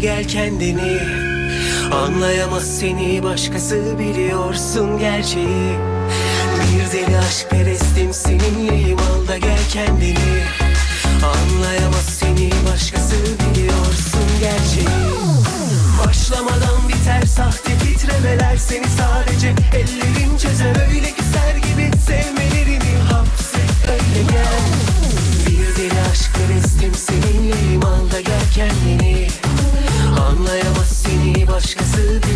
gel kendini. Anlayamaz seni başkası biliyorsun gerçeği. Bir deli aşk perestim seninleyim al da gel kendini. Anlayamaz seni başkası biliyorsun gerçeği. Başlamadan biter sahte titremeler Seni sadece ellerim başkası biliyorsun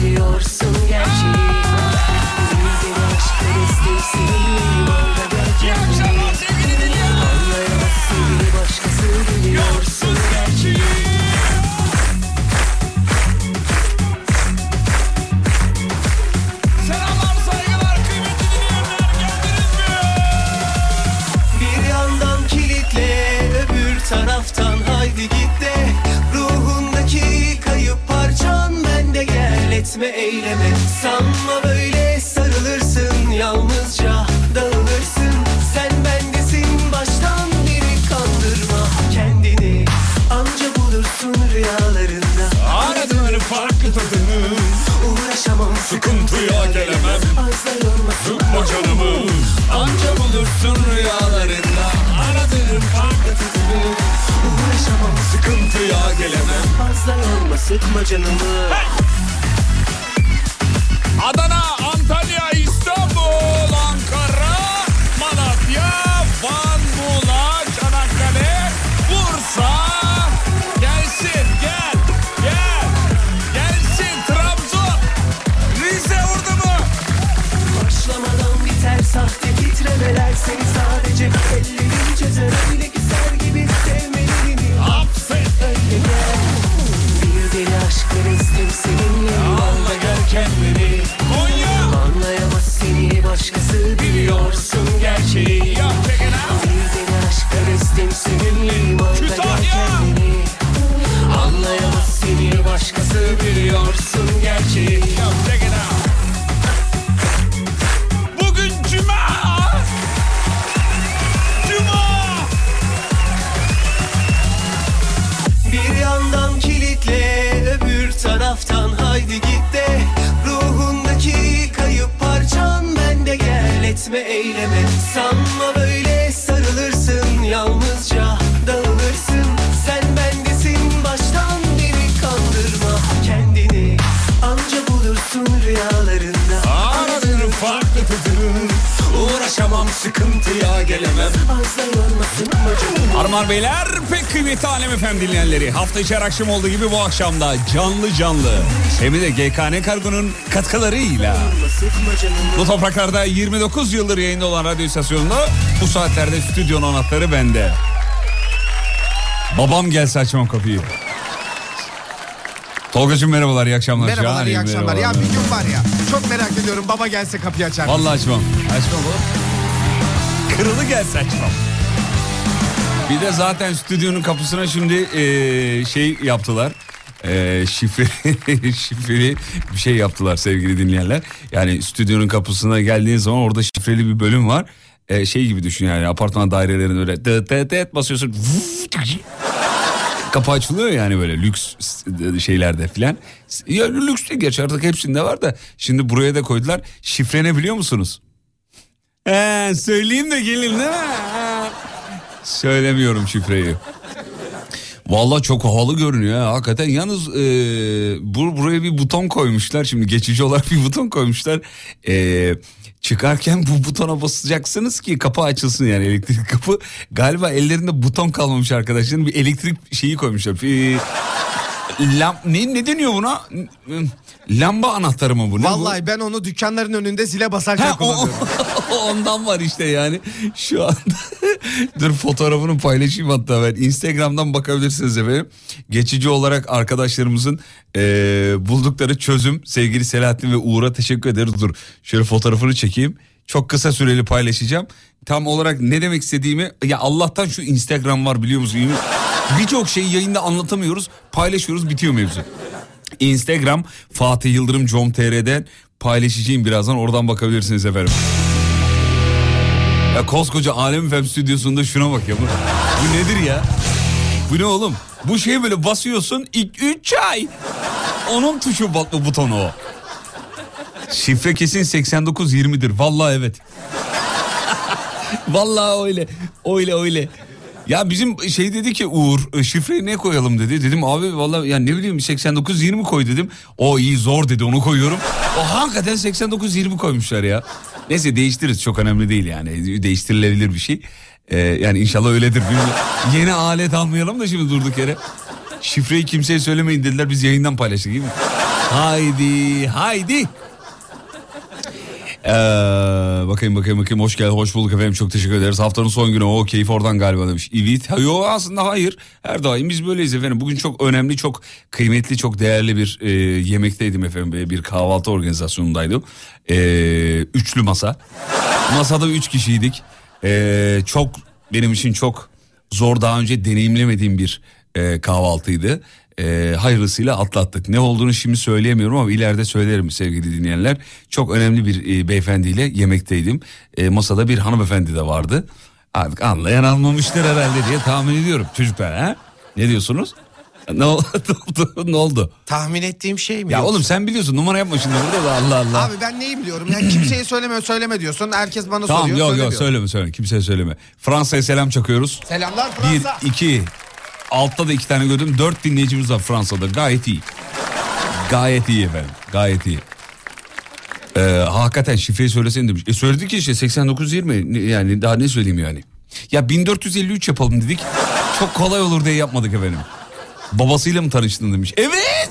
Hafta içi her akşam olduğu gibi bu akşamda canlı canlı. Hem de GKN Kargo'nun katkılarıyla. Canım Bu topraklarda 29 yıldır yayında olan radyo istasyonunda bu saatlerde stüdyonun anahtarı bende. Babam gelse açmam kapıyı. Tolgacığım merhabalar iyi akşamlar. Merhabalar iyi Şahaneyim, akşamlar. Ya merhabalar. bir gün var ya çok merak ediyorum baba gelse kapıyı açar. mısın? Vallahi açmam. Açmam oğlum. Kırılı gelse açmam. Bir de zaten stüdyonun kapısına şimdi eee, şey yaptılar. Eee şifreli, şifreli bir şey yaptılar sevgili dinleyenler. Yani stüdyonun kapısına geldiğin zaman orada şifreli bir bölüm var. Eee, şey gibi düşün yani apartman dairelerinde öyle dıt dıt dıt basıyorsun. Kapı açılıyor yani böyle lüks şeylerde filan. Ya lüks değil gerçi artık hepsinde var da. Şimdi buraya da koydular. Şifre ne biliyor musunuz? He, söyleyeyim de gelin değil mi? Söylemiyorum şifreyi. Vallahi çok havalı görünüyor ha hakikaten. Yalnız e, bur buraya bir buton koymuşlar. Şimdi geçici olarak bir buton koymuşlar. E, çıkarken bu butona basacaksınız ki kapı açılsın yani elektrik kapı. Galiba ellerinde buton kalmamış arkadaşların bir elektrik şeyi koymuşlar. Bir, lam, ne, ne deniyor buna? Lamba anahtarı mı bu? Ne bu? Vallahi ben onu dükkanların önünde zile basarken Ha, o, kullanıyorum. ondan var işte yani. Şu anda dur fotoğrafını paylaşayım hatta ben. Instagram'dan bakabilirsiniz efendim. Geçici olarak arkadaşlarımızın eee, buldukları çözüm sevgili Selahattin ve Uğur'a teşekkür ederiz. Dur şöyle fotoğrafını çekeyim. Çok kısa süreli paylaşacağım. Tam olarak ne demek istediğimi ya Allah'tan şu Instagram var biliyor musun? Birçok şeyi yayında anlatamıyoruz. Paylaşıyoruz bitiyor mevzu. Instagram Fatih Yıldırım com.tr'den paylaşacağım birazdan oradan bakabilirsiniz efendim. Ya koskoca Alem FM stüdyosunda şuna bak ya bu, bu nedir ya? Bu ne oğlum? Bu şeyi böyle basıyorsun ilk 3 ay. Onun tuşu bu- butonu o. Şifre kesin 8920'dir. Vallahi evet. Vallahi öyle. Öyle öyle. Ya bizim şey dedi ki Uğur e, şifreyi ne koyalım dedi. Dedim abi vallahi ya ne bileyim 8920 koy dedim. O iyi zor dedi onu koyuyorum. O hakikaten 8920 koymuşlar ya. Neyse değiştiririz çok önemli değil yani. Değiştirilebilir bir şey. Ee, yani inşallah öyledir. Yeni alet almayalım da şimdi durduk yere. Şifreyi kimseye söylemeyin dediler biz yayından paylaştık değil mi? Haydi haydi. Ee, bakayım bakayım bakayım hoş geldin hoş bulduk efendim çok teşekkür ederiz. Haftanın son günü o keyif oradan galiba demiş. Evet yok aslında hayır her daim biz böyleyiz efendim. Bugün çok önemli çok kıymetli çok değerli bir e, yemekteydim efendim bir kahvaltı organizasyonundaydım. E, üçlü masa masada üç kişiydik. E, çok benim için çok zor daha önce deneyimlemediğim bir e, kahvaltıydı. E, hayırlısıyla atlattık. Ne olduğunu şimdi söyleyemiyorum ama ileride söylerim sevgili dinleyenler. Çok önemli bir e, beyefendiyle yemekteydim. E, masada bir hanımefendi de vardı. Artık anlayan almamıştır herhalde diye tahmin ediyorum çocuklar ha? Ne diyorsunuz? Ne oldu? ne oldu? Tahmin ettiğim şey mi? Ya yoksa? oğlum sen biliyorsun numara yapma şimdi burada da Allah Allah. Abi ben neyi biliyorum? Yani kimseye söyleme söyleme diyorsun. Herkes bana tamam soruyor. yok söyle yok diyor. söyleme söyleme kimseye söyleme. Fransa'ya selam çakıyoruz. Selamlar Fransa. Bir, iki, altta da iki tane gördüm. Dört dinleyicimiz var Fransa'da. Gayet iyi. Gayet iyi efendim. Gayet iyi. Ee, hakikaten şifreyi söylesin demiş. E söyledik ki işte 8920 Ne- yani daha ne söyleyeyim yani. Ya 1453 yapalım dedik. Çok kolay olur diye yapmadık efendim. Babasıyla mı tanıştın demiş. Evet.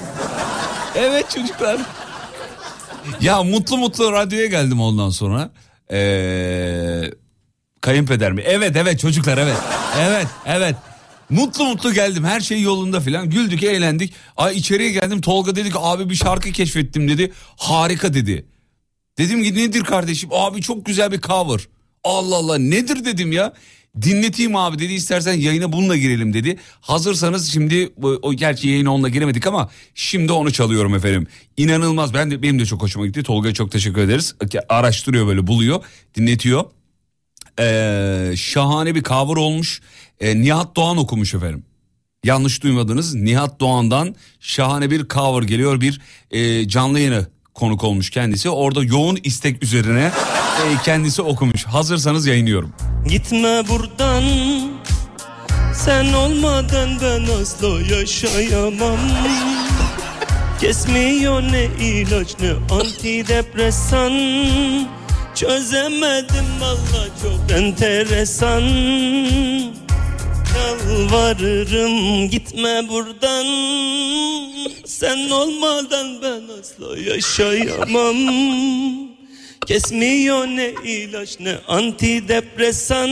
Evet çocuklar. Ya mutlu mutlu radyoya geldim ondan sonra. Ee, kayınpeder mi? Evet evet çocuklar evet. Evet evet. Mutlu mutlu geldim her şey yolunda filan güldük eğlendik. Ay içeriye geldim Tolga dedi ki abi bir şarkı keşfettim dedi. Harika dedi. Dedim ki nedir kardeşim? Abi çok güzel bir cover. Allah Allah nedir dedim ya. Dinleteyim abi dedi istersen yayına bununla girelim dedi. Hazırsanız şimdi o gerçi yayına onunla giremedik ama şimdi onu çalıyorum efendim. İnanılmaz ben de benim de çok hoşuma gitti. Tolga'ya çok teşekkür ederiz. Araştırıyor böyle buluyor, dinletiyor. Ee, şahane bir cover olmuş. Ee, Nihat Doğan okumuş efendim. Yanlış duymadınız. Nihat Doğan'dan şahane bir cover geliyor. Bir e, canlı yayını konuk olmuş kendisi. Orada yoğun istek üzerine e, kendisi okumuş. Hazırsanız yayınlıyorum. Gitme buradan Sen olmadan ben asla yaşayamam Kesmiyor ne ilaç ne antidepresan Çözemedim valla çok enteresan Yalvarırım gitme buradan. Sen olmadan ben asla yaşayamam. Kesmiyor ne ilaç ne antidepresan.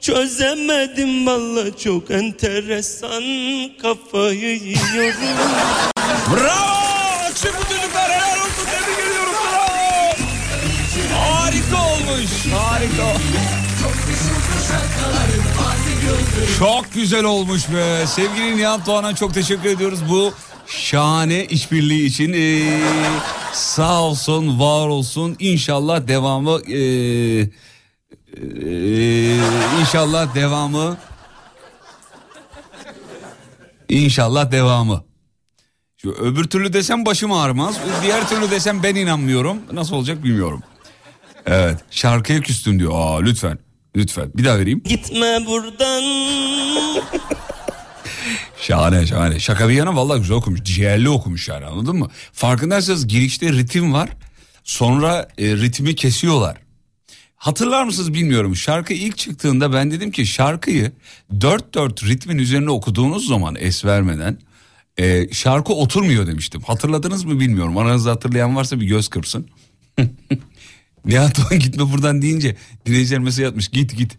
Çözemedim valla çok enteresan. Kafayı yiyorum. Bravo! Akşam Çok güzel olmuş be. Sevgili Nihat Doğan'a çok teşekkür ediyoruz bu şahane işbirliği için. Ee, sağ olsun, var olsun. İnşallah devamı ee, ee, inşallah devamı İnşallah devamı. Şu öbür türlü desem başım ağrımaz. Diğer türlü desem ben inanmıyorum. Nasıl olacak bilmiyorum. Evet şarkıya küstüm diyor. Aa lütfen. Lütfen bir daha vereyim. Gitme buradan Şahane şahane. Şaka bir yana vallahi güzel okumuş. Ciğerli okumuş yani anladın mı? Farkındaysanız girişte ritim var. Sonra e, ritmi kesiyorlar. Hatırlar mısınız bilmiyorum. Şarkı ilk çıktığında ben dedim ki şarkıyı dört dört ritmin üzerine okuduğunuz zaman es vermeden e, şarkı oturmuyor demiştim. Hatırladınız mı bilmiyorum. Aranızda hatırlayan varsa bir göz kırsın. Nihat Doğan gitme buradan deyince dinleyiciler mesaj atmış git git.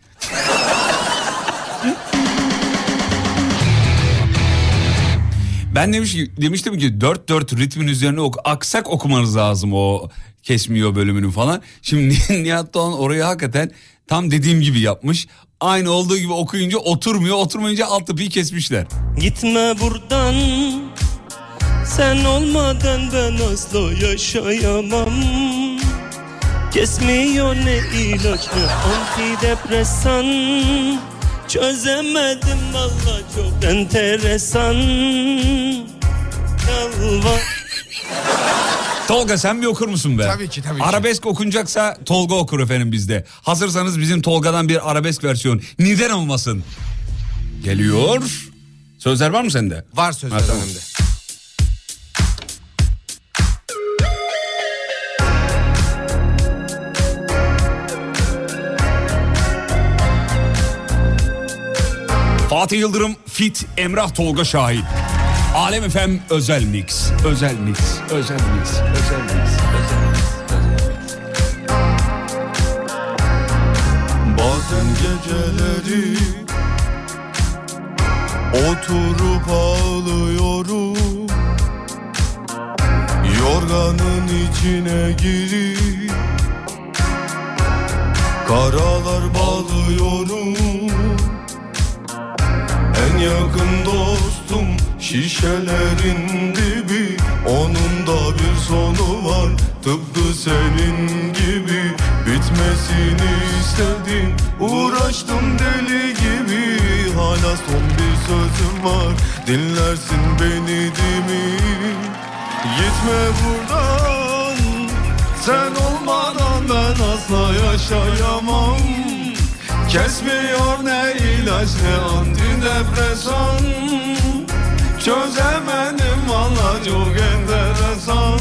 Ben demiş, demiştim ki 4-4 ritmin üzerine ok aksak okumanız lazım o kesmiyor bölümünü falan. Şimdi Nihat Doğan orayı hakikaten tam dediğim gibi yapmış. Aynı olduğu gibi okuyunca oturmuyor oturmayınca alt tıpıyı kesmişler. Gitme buradan Sen olmadan ben asla yaşayamam Kesmiyor ne ilaç ne antidepresan Çözemedim valla çok enteresan Yalvar Tolga sen bir okur musun be? Tabii ki, tabii ki. Arabesk okunacaksa Tolga okur efendim bizde. Hazırsanız bizim Tolga'dan bir arabesk versiyon. Neden olmasın? Geliyor. Sözler var mı sende? Var sözler Ha, tamam. önümde. Fatih Yıldırım Fit Emrah Tolga Şahin. Alem Efem özel mix. Özel mix. Özel mix. Özel mix. Özel mix. Bazen geceleri Oturup ağlıyorum Yorganın içine girip Karalar bağlıyorum En yakın dostum şişelerin dibi. Onun da bir sonu var tıpkı senin gibi. Bitmesini istedim uğraştım deli gibi. Hala son bir sözüm var dinlersin beni değil mi? Gitme buradan sen olmadan ben asla yaşayamam Kesmiyor ne ilaç ne antidepresan. Çözemedim valla çok enteresan.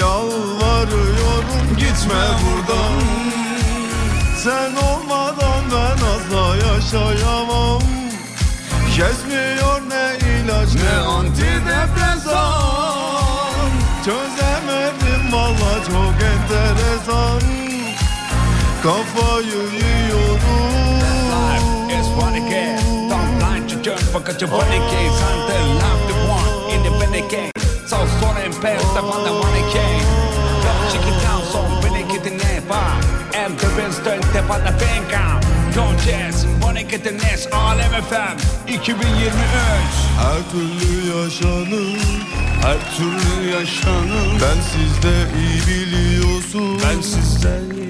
Yalvarıyorum gitme buradan. Sen olmadan ben asla yaşayamam. Kesmiyor ne ilaç ne antidepresan. Çözemedim valla çok enteresan. Kafayı funny case, don't line to turn fakat funny case Until love the one in the funny case So sonra en pesta van the money case Don't check it down så belägget i näpa Inte vänster inte på den bänken John Jazz, Monica Dines, Alem FM 2023 Her türlü yaşanır. Her türlü yaşanır. Ben sizde iyi biliyorsun. Ben sizden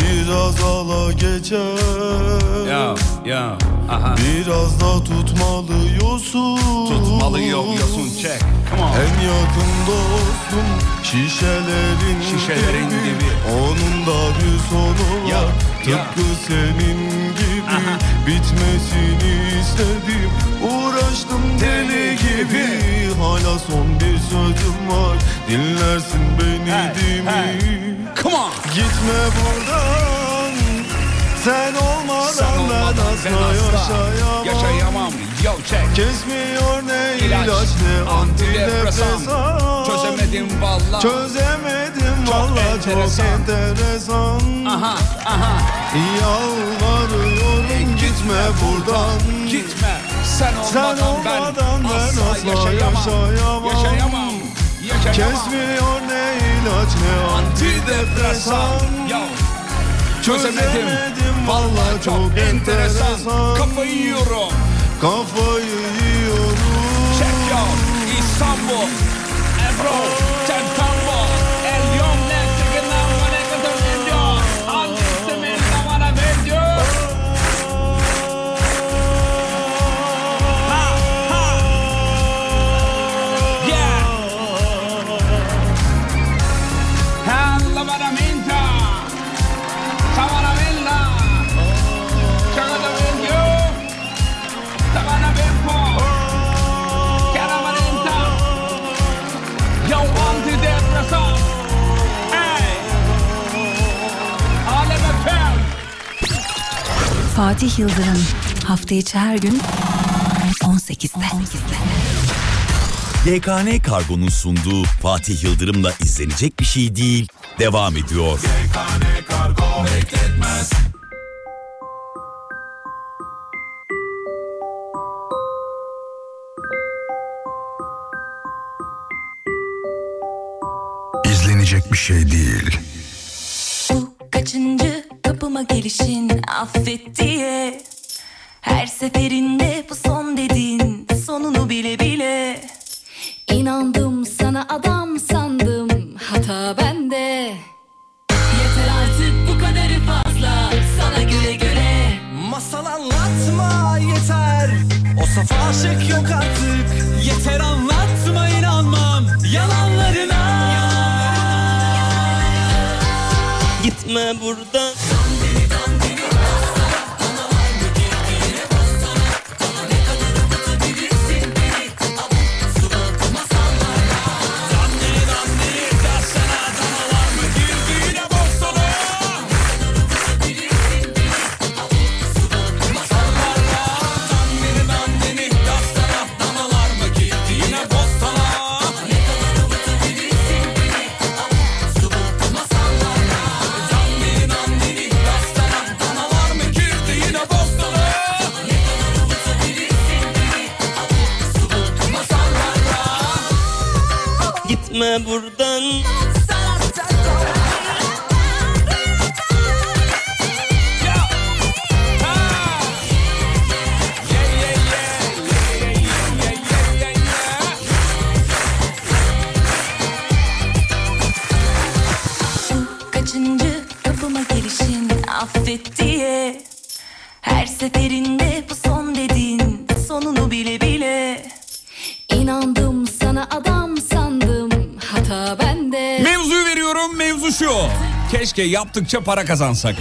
Biraz ala geçer. Ya ya aha. Biraz da tutmalıyorsun. Tutmalı yosun check Come on. En yakın dostum şişelerin, Şişelerin dibi. Onun da bir sonu Ya, var. Ya. Tıpkı senin gibi Bitmesini istedim. Uğraştım deli gibi. Hala son bir sözüm var. Dinlersin beni Hey, değil mi? hey. Come on. Gitme buradan Sen olmadan, Sen olmadan ben asla yaşayamam Yaşayamam Yo check Kesmiyor ne İlaç, ilaç, ne antidepresan. Çözemedim valla Çözemedim Çok valla çok enteresan Aha aha Yalvarıyorum gitme buradan Gitme sen olmadan, Sen olmadan ben, ben asla, asla yaşayamam. yaşayamam. Yaşayamam. Yaşayamam. Kesmiyor ne ilaç ne Antidepresan. antidepresan Yo. Çözemedim. Vallahi valla çok enteresan. Kafayı yiyorum. Kafayı yiyorum Check yo. İstanbul. Ebro. Tentambo. Fatih Yıldırım hafta içi her gün 18'de. YKN Kargo'nun sunduğu Fatih Yıldırım'la izlenecek bir şey değil devam ediyor. İzlenecek bir şey değil kapıma gelişin affet diye. Her seferinde bu son dedin sonunu bile bile. İnandım sana adam sandım hata bende. Yeter artık bu kadarı fazla sana güle güle. Masal anlatma yeter. O saf aşık yok artık. Yeter anlatma inanmam. Yalanlarına. Gitme buradan. Gitme Keşke yaptıkça para kazansak.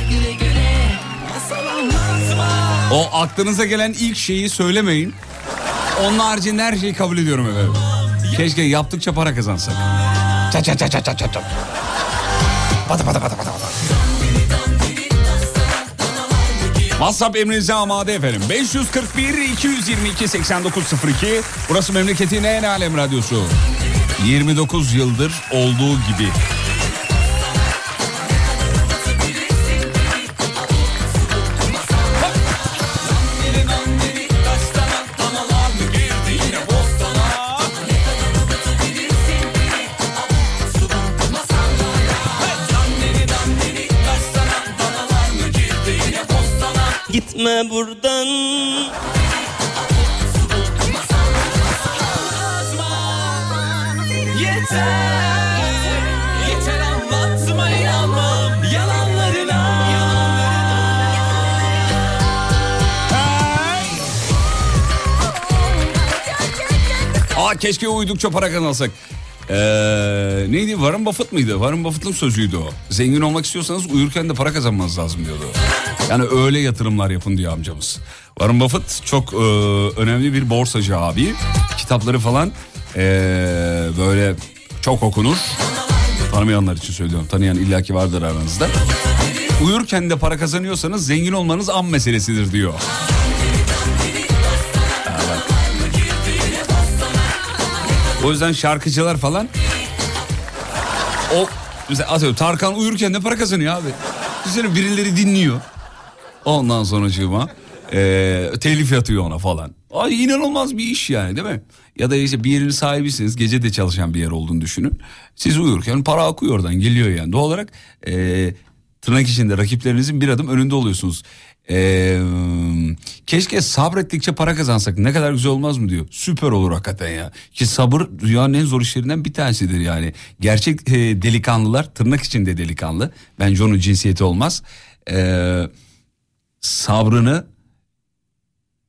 O aklınıza gelen ilk şeyi söylemeyin. Onun haricinde her şeyi kabul ediyorum efendim. Keşke yaptıkça para kazansak. Ça ça ça ça ça ça. Pata pata pata pata. WhatsApp emrinize amade efendim. 541 222 8902. Burası memleketin en alem radyosu. 29 yıldır olduğu gibi. Keşke uydukça para kazansak. Ee, neydi Warren Buffett mıydı? Warren Buffett'ın sözüydü o. Zengin olmak istiyorsanız uyurken de para kazanmanız lazım diyordu. Yani öyle yatırımlar yapın diyor amcamız. Warren Buffett çok e, önemli bir borsacı abi. Kitapları falan e, böyle çok okunur. Tanımayanlar için söylüyorum. Tanıyan illaki vardır aranızda. Uyurken de para kazanıyorsanız zengin olmanız an meselesidir diyor. O yüzden şarkıcılar falan o mesela atıyorum Tarkan uyurken de para kazanıyor abi. Düşünsene birileri dinliyor. Ondan sonra e, telif atıyor ona falan. Ay inanılmaz bir iş yani değil mi? Ya da işte bir yerin sahibisiniz gece de çalışan bir yer olduğunu düşünün. Siz uyurken para akıyor oradan geliyor yani. Doğal olarak e, tırnak içinde rakiplerinizin bir adım önünde oluyorsunuz. E, keşke sabrettikçe para kazansak ne kadar güzel olmaz mı diyor. Süper olur hakikaten ya. Ki sabır dünyanın en zor işlerinden bir tanesidir yani. Gerçek e, delikanlılar tırnak içinde delikanlı. Bence onun cinsiyeti olmaz. Eee sabrını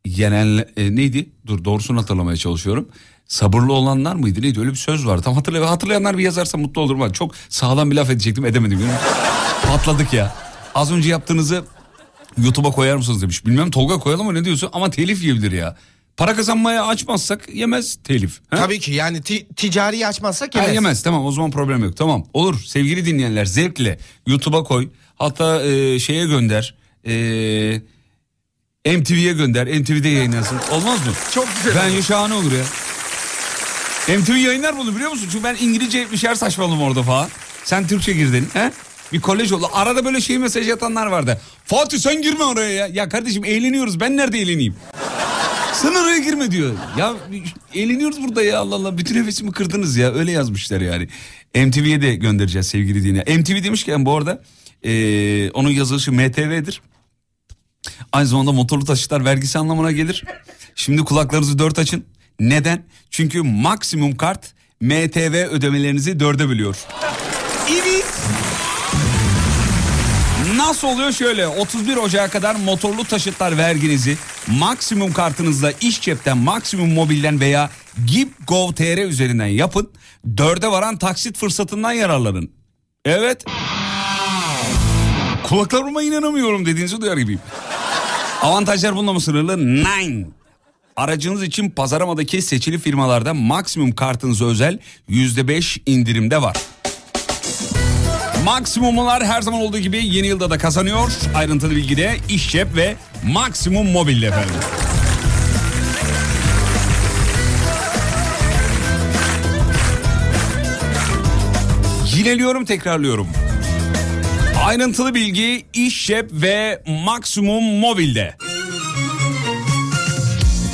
yenen e, neydi? Dur doğrusunu hatırlamaya çalışıyorum. Sabırlı olanlar mıydı neydi öyle bir söz var. Tam hatırlay hatırlayanlar bir yazarsa mutlu olurum. Çok sağlam bir laf edecektim edemedim. Patladık ya. Az önce yaptığınızı YouTube'a koyar mısınız demiş. Bilmem Tolga koyalım mı ne diyorsun ama telif yiyebilir ya. Para kazanmaya açmazsak yemez telif. Ha? Tabii ki yani ti- ticari açmazsak Ha, yemez. yemez tamam o zaman problem yok tamam olur sevgili dinleyenler zevkle YouTube'a koy hatta e, şeye gönder e, MTV'ye gönder MTV'de yayınlansın olmaz mı? Çok güzel Bence şahane olur ya. MTV yayınlar bunu biliyor musun? Çünkü ben İngilizce bir şeyler saçmaladım orada falan. Sen Türkçe girdin. He? Bir kolej oldu. Arada böyle şey mesaj atanlar vardı. Fatih sen girme oraya ya. Ya kardeşim eğleniyoruz. Ben nerede eğleneyim? Sen oraya girme diyor. Ya eğleniyoruz burada ya Allah Allah. Bütün hevesimi kırdınız ya. Öyle yazmışlar yani. MTV'ye de göndereceğiz sevgili dinleyen. MTV demişken bu arada eee, onun yazılışı MTV'dir. Aynı zamanda motorlu taşıtlar vergisi anlamına gelir. Şimdi kulaklarınızı dört açın. Neden? Çünkü maksimum kart MTV ödemelerinizi dörde bölüyor. Evet. Nasıl oluyor şöyle 31 Ocağı kadar motorlu taşıtlar verginizi maksimum kartınızla iş cepten maksimum mobilden veya Gip.gov.tr üzerinden yapın. Dörde varan taksit fırsatından yararlanın. Evet. Kulaklarıma inanamıyorum dediğinizi duyar gibiyim. Avantajlar bununla mı sınırlı? Nine. Aracınız için Pazaramadaki seçili firmalarda maksimum kartınıza özel %5 indirimde var. Maksimumlar her zaman olduğu gibi yeni yılda da kazanıyor. Ayrıntılı bilgi de iş cep ve maksimum mobilde efendim. Yineliyorum tekrarlıyorum. Ayrıntılı bilgi iş cep ve maksimum mobilde.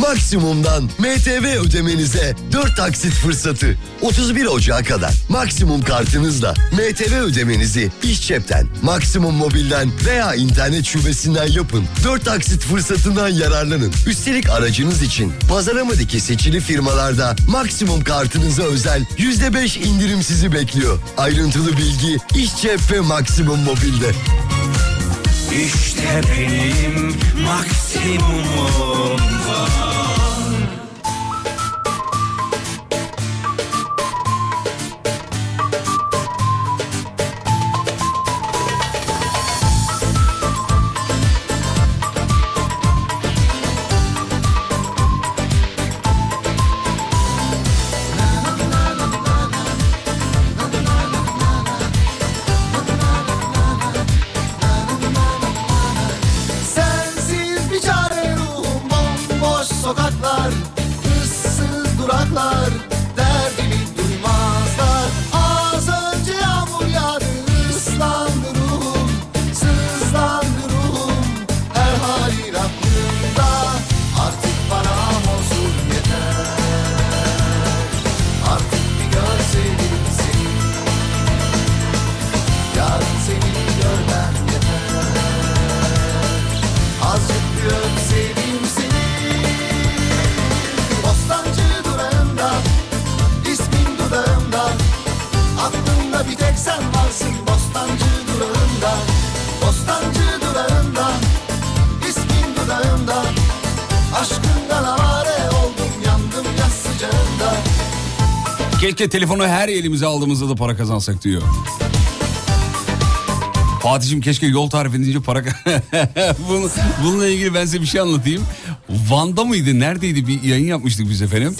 Maksimum'dan MTV ödemenize 4 taksit fırsatı. 31 Ocağı kadar maksimum kartınızla MTV ödemenizi iş cepten, maksimum mobilden veya internet şubesinden yapın. 4 taksit fırsatından yararlanın. Üstelik aracınız için Pazaramadaki seçili firmalarda maksimum kartınıza özel %5 indirim sizi bekliyor. Ayrıntılı bilgi iş cep ve maksimum mobilde. İşte benim maksimumum Sensiz Keşke telefonu her elimize aldığımızda da para kazansak diyor. Fatih'im keşke yol tarif edince para... Bunu, bununla ilgili ben size bir şey anlatayım. Van'da mıydı? Neredeydi? Bir yayın yapmıştık biz efendim.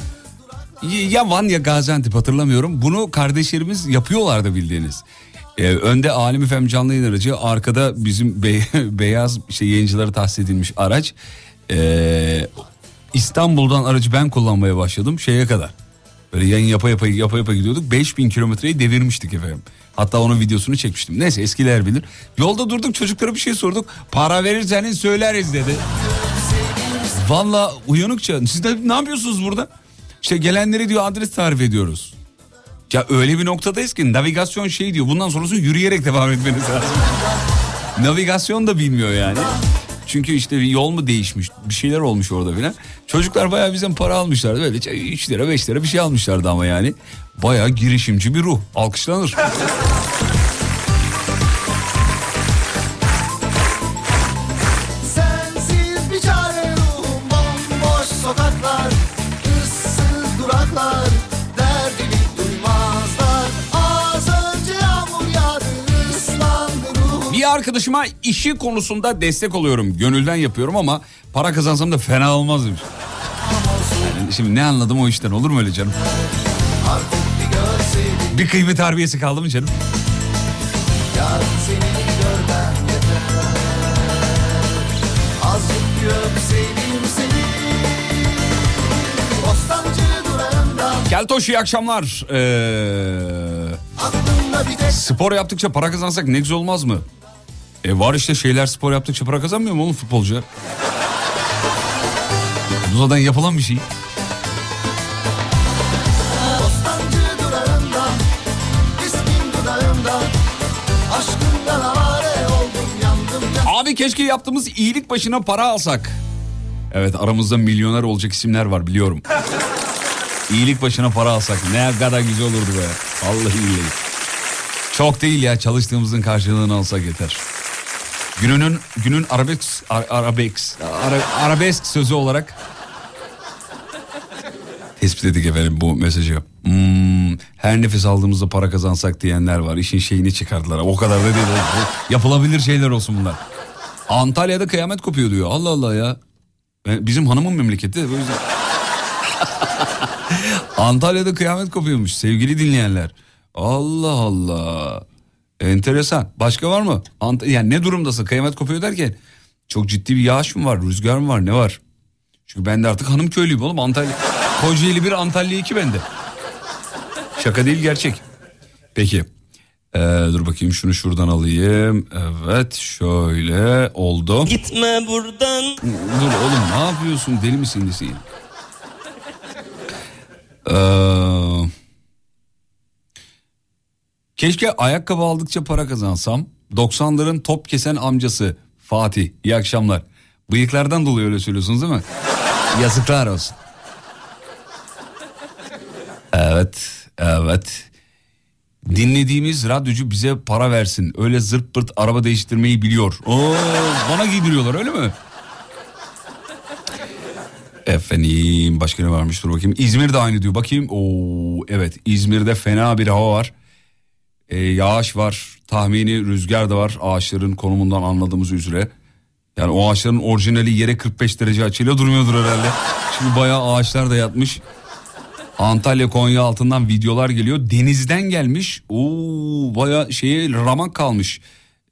Ya Van ya Gaziantep hatırlamıyorum. Bunu kardeşlerimiz yapıyorlardı bildiğiniz. Ee, önde Alim Efem canlı yayın aracı. Arkada bizim be- beyaz şey yayıncılara tahsis edilmiş araç. Ee, İstanbul'dan aracı ben kullanmaya başladım şeye kadar. Böyle yayın yapa yapa yapa yapa gidiyorduk. 5000 kilometreyi devirmiştik efendim. Hatta onun videosunu çekmiştim. Neyse eskiler bilir. Yolda durduk çocuklara bir şey sorduk. Para verirseniz söyleriz dedi. Valla uyanıkça siz de ne yapıyorsunuz burada? İşte gelenlere diyor adres tarif ediyoruz. Ya öyle bir noktadayız ki navigasyon şey diyor. Bundan sonrası yürüyerek devam etmeniz lazım. navigasyon da bilmiyor yani. Çünkü işte yol mu değişmiş bir şeyler olmuş orada filan. Çocuklar bayağı bizden para almışlardı. Böyle 3 lira 5 lira bir şey almışlardı ama yani. Bayağı girişimci bir ruh. Alkışlanır. arkadaşıma işi konusunda destek oluyorum. Gönülden yapıyorum ama para kazansam da fena olmaz demiş. Yani şimdi ne anladım o işten olur mu öyle canım? Bir kıymet harbiyesi kaldı mı canım? Keltoş iyi akşamlar. Ee, spor yaptıkça para kazansak ne güzel olmaz mı? E var işte şeyler spor yaptıkça para kazanmıyor mu oğlum futbolcular? Bu zaten yapılan bir şey. Abi keşke yaptığımız iyilik başına para alsak. Evet aramızda milyoner olacak isimler var biliyorum. İyilik başına para alsak ne kadar güzel olurdu be. Vallahi billahi. Çok değil ya çalıştığımızın karşılığını alsak yeter. Gününün günün arabesk ar- arabesk ara- arabesk sözü olarak tespit ettik efendim bu mesajı. Hmm, her nefes aldığımızda para kazansak diyenler var. İşin şeyini çıkardılar. O kadar da değil. Yapılabilir şeyler olsun bunlar. Antalya'da kıyamet kopuyor diyor. Allah Allah ya. Ben- Bizim hanımın memleketi. O yüzden... Antalya'da kıyamet kopuyormuş sevgili dinleyenler. Allah Allah. Enteresan. Başka var mı? Ant yani ne durumdasın? Kıyamet kopuyor derken çok ciddi bir yağış mı var? Rüzgar mı var? Ne var? Çünkü ben de artık hanım köylüyüm oğlum. Antalya Kocaeli bir Antalya iki bende. Şaka değil gerçek. Peki. Ee, dur bakayım şunu şuradan alayım. Evet şöyle oldu. Gitme buradan. Dur oğlum ne yapıyorsun deli misin desin? Ee, keşke ayakkabı aldıkça para kazansam. 90'ların top kesen amcası Fatih. İyi akşamlar. Bıyıklardan dolayı öyle söylüyorsunuz değil mi? Yazıklar olsun. Evet, evet. Dinlediğimiz radyocu bize para versin. Öyle zırt pırt araba değiştirmeyi biliyor. Oo, bana giydiriyorlar öyle mi? Efendim başka ne varmış dur bakayım. İzmir de aynı diyor. Bakayım. Oo evet İzmir'de fena bir hava var. Ee, yağış var. Tahmini rüzgar da var. Ağaçların konumundan anladığımız üzere. Yani o ağaçların orijinali yere 45 derece açıyla durmuyordur herhalde. Şimdi bayağı ağaçlar da yatmış. Antalya Konya altından videolar geliyor. Denizden gelmiş. Oo bayağı şeye ramak kalmış.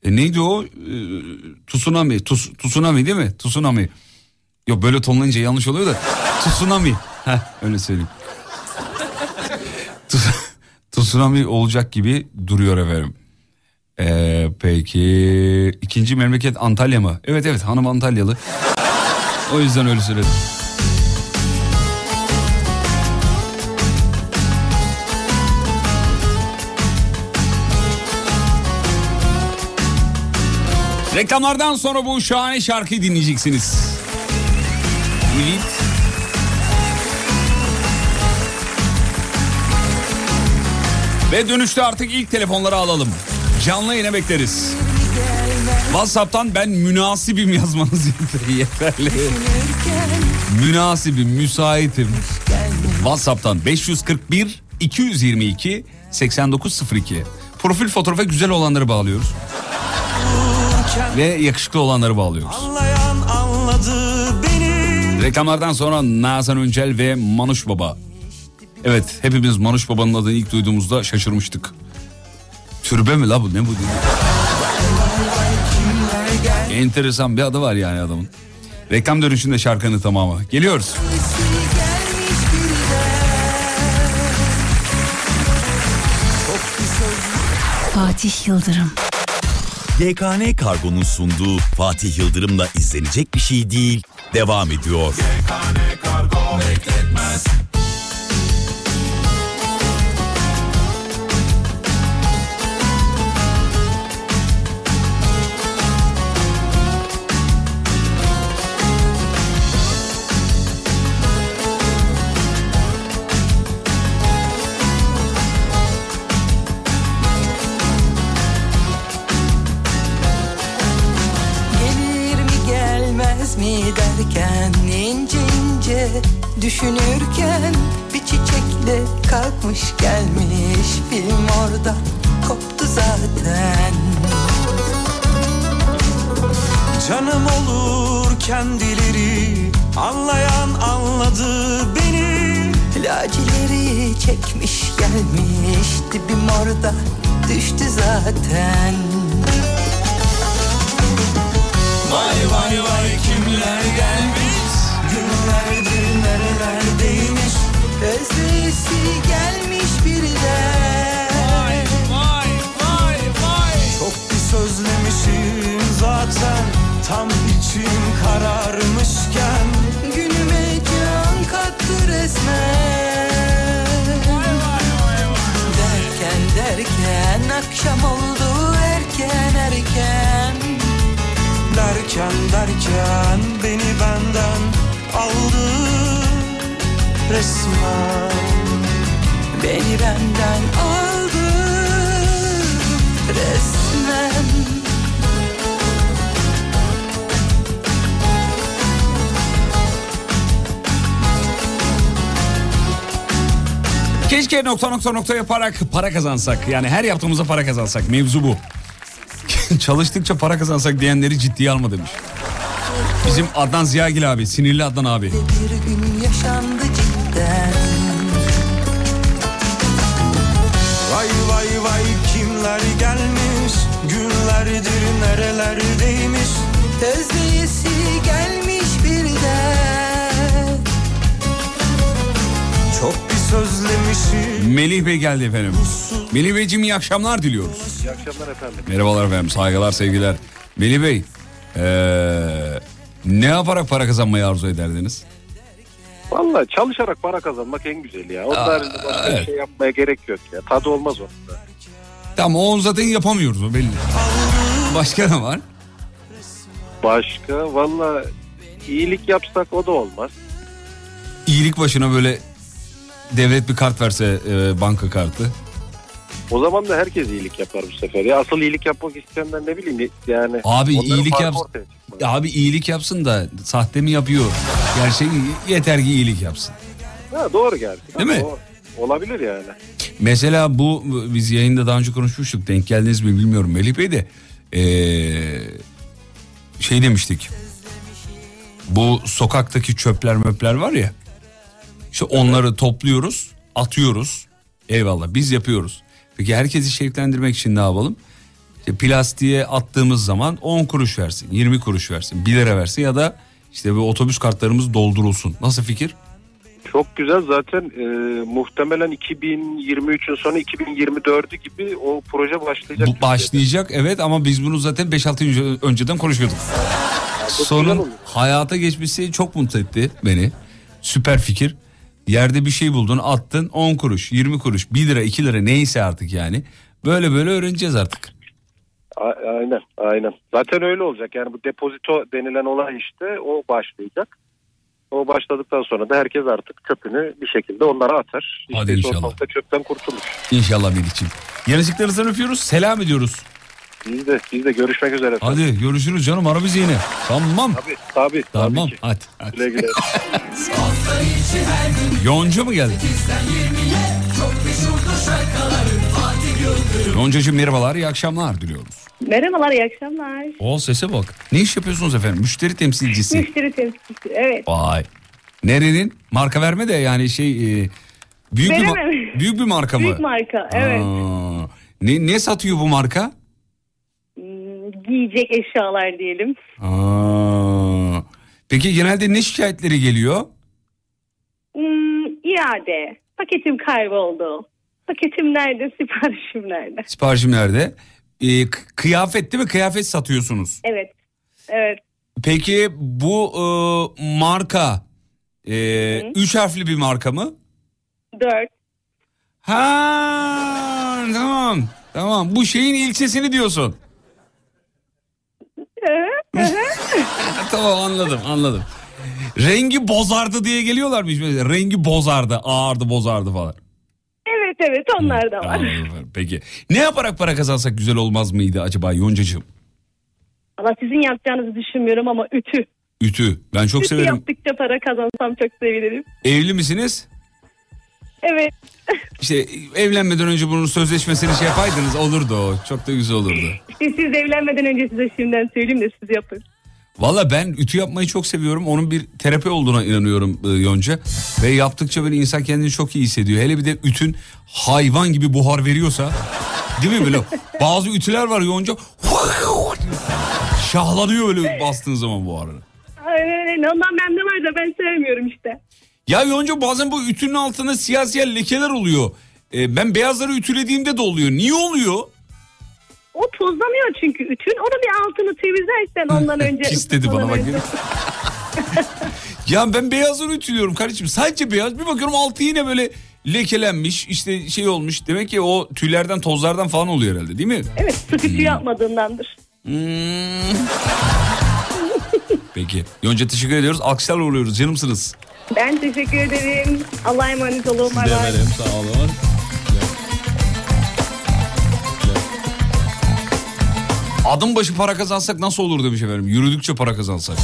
E, neydi o? E, tsunami. Tus, tsunami değil mi? Tsunami. Yok böyle tonlayınca yanlış oluyor da. Tsunami. Heh, öyle söyleyeyim. Tsunami olacak gibi duruyor efendim. Ee, peki ikinci memleket Antalya mı? Evet evet hanım Antalyalı. O yüzden öyle söyledim. Reklamlardan sonra bu şahane şarkıyı dinleyeceksiniz. Evet. Ve dönüşte artık ilk telefonları alalım. Canlı yine bekleriz. WhatsApp'tan ben münasibim yazmanız yeterli. münasibim, müsaitim. WhatsApp'tan 541 222 8902. Profil fotoğrafa güzel olanları bağlıyoruz. Ve yakışıklı olanları bağlıyoruz. Reklamlardan sonra Nazan Öncel ve Manuş Baba. Evet hepimiz Manuş Baba'nın adını ilk duyduğumuzda şaşırmıştık. Türbe mi la bu ne bu. Enteresan bir adı var yani adamın. Reklam dönüşünde şarkının tamamı. Geliyoruz. Fatih Yıldırım. YKN Kargo'nun sunduğu Fatih Yıldırım'la izlenecek bir şey değil devam ediyor. Gelir düşünürken bir çiçekle kalkmış gelmiş film orada koptu zaten. Canım olur kendileri anlayan anladı beni. Lacileri çekmiş gelmiş dibim orada düştü zaten. Vay vay vay kimler gelmiş nerelerdeymiş Özlesi gelmiş birden. Vay vay vay Çok pis özlemişim zaten. Tam içim kararmışken. Günüme can kattı resmen. Derken derken akşam oldu erken erken. Derken derken resmen Beni benden aldı resmen Keşke nokta nokta nokta yaparak para kazansak. Yani her yaptığımızda para kazansak. Mevzu bu. Çalıştıkça para kazansak diyenleri ciddiye alma demiş. Bizim Adnan Ziyagil abi, sinirli Adnan abi. Bir gün nerelerdeymiş Tezliyesi gelmiş birden Çok bir sözlemişim Melih Bey geldi efendim. Melih Beyciğim iyi akşamlar diliyoruz. İyi akşamlar efendim. Merhabalar efendim, saygılar, sevgiler. Melih Bey, ee, ne yaparak para kazanmayı arzu ederdiniz? Valla çalışarak para kazanmak en güzeli ya. Onun Aa, haricinde başka evet. bir şey yapmaya gerek yok ya. Tadı olmaz onun da. Tamam onu zaten yapamıyoruz o belli. Başka ne var? Başka valla iyilik yapsak o da olmaz. İyilik başına böyle devlet bir kart verse e, banka kartı. O zaman da herkes iyilik yapar bu sefer. Ya asıl iyilik yapmak isteyenler ne bileyim yani. Abi iyilik yap. Abi iyilik yapsın da sahte mi yapıyor? Gerçek yeter ki iyilik yapsın. Ha, doğru gerçi. Değil mi? O- olabilir yani. Mesela bu biz yayında daha önce konuşmuştuk. Denk geldiniz mi bilmiyorum Melih Bey de. Ee, şey demiştik. Bu sokaktaki çöpler möpler var ya. İşte onları topluyoruz, atıyoruz. Eyvallah biz yapıyoruz. Peki herkesi şevklendirmek için ne yapalım? İşte plastiğe attığımız zaman 10 kuruş versin, 20 kuruş versin, 1 lira versin ya da işte bu otobüs kartlarımız doldurulsun. Nasıl fikir? Çok güzel zaten e, muhtemelen 2023'ün sonu 2024'ü gibi o proje başlayacak. Bu başlayacak evet ama biz bunu zaten 5-6 yıl önceden konuşuyorduk. Sonun hayata geçmesi çok mutlu etti beni. Süper fikir. Yerde bir şey buldun attın 10 kuruş 20 kuruş 1 lira 2 lira neyse artık yani. Böyle böyle öğreneceğiz artık. A- aynen aynen. Zaten öyle olacak. Yani bu depozito denilen olay işte o başlayacak. O başladıktan sonra da herkes artık çöpünü bir şekilde onlara atar. Hadi İşte inşallah. ortalıkta çöpten kurtulur. İnşallah Melih'ciğim. Yanıcıklarınızdan öpüyoruz selam ediyoruz. Biz de, biz de görüşmek üzere. efendim. Hadi görüşürüz canım ara bizi yine. Tamam. Tabii tabii. Tamam tabii ki. hadi. hadi. Güle güle. Yonca mı geldi? Yoncacığım merhabalar iyi akşamlar diliyoruz. Merhabalar, iyi akşamlar. O sese bak. Ne iş yapıyorsunuz efendim? Müşteri temsilcisi. Müşteri temsilcisi, evet. Vay. Nerenin? Marka verme de yani şey e, büyük bir büyük bir marka mı? Büyük marka, evet. Aa, ne ne satıyor bu marka? Hmm, Giyecek eşyalar diyelim. Aa. Peki genelde ne şikayetleri geliyor? Hmm, iade, paketim kayboldu. Paketim nerede, siparişim nerede? Siparişim nerede? E, k- kıyafet değil mi? Kıyafet satıyorsunuz. Evet, evet. Peki bu e, marka e, üç harfli bir marka mı? Dört. Ha tamam. Tamam. Bu şeyin ilçesini diyorsun. tamam anladım anladım. Rengi bozardı diye geliyorlar mı? Rengi bozardı, ağırdı, bozardı falan. Evet, evet, onlar da var. Anladım. Peki. Ne yaparak para kazansak güzel olmaz mıydı acaba Yoncacığım? Ama sizin yapacağınızı düşünmüyorum ama ütü. Ütü. Ben çok ütü severim. yaptıkça para kazansam çok sevinirim. Evli misiniz? Evet. İşte evlenmeden önce bunun sözleşmesini şey yapaydınız olurdu o. Çok da güzel olurdu. İşte siz evlenmeden önce size şimdiden söyleyeyim de siz yapın. Valla ben ütü yapmayı çok seviyorum. Onun bir terapi olduğuna inanıyorum e, Yonca. Ve yaptıkça böyle insan kendini çok iyi hissediyor. Hele bir de ütün hayvan gibi buhar veriyorsa. Değil mi böyle? Bazı ütüler var Yonca. Şahlanıyor böyle bastığın zaman buharını. Aynen öyle. Ondan bende var da ben sevmiyorum işte. Ya Yonca bazen bu ütünün altında siyah siyah lekeler oluyor. E, ben beyazları ütülediğimde de oluyor. Niye oluyor? O tozlanıyor çünkü ütün. Onu bir altını temizlersen ondan önce. Pis dedi bana bak. Ya ben beyazları ütülüyorum kardeşim. Sadece beyaz. Bir bakıyorum altı yine böyle lekelenmiş. işte şey olmuş. Demek ki o tüylerden tozlardan falan oluyor herhalde değil mi? Evet sık ütü yapmadığındandır. Hmm. Peki. Yonca teşekkür ediyoruz. Alkışlarla uğurluyoruz. Canımsınız. Ben teşekkür ederim. Allah'a emanet olun. Bay bay. Sağ olun. Adım başı para kazansak nasıl olur demiş efendim. Yürüdükçe para kazansak.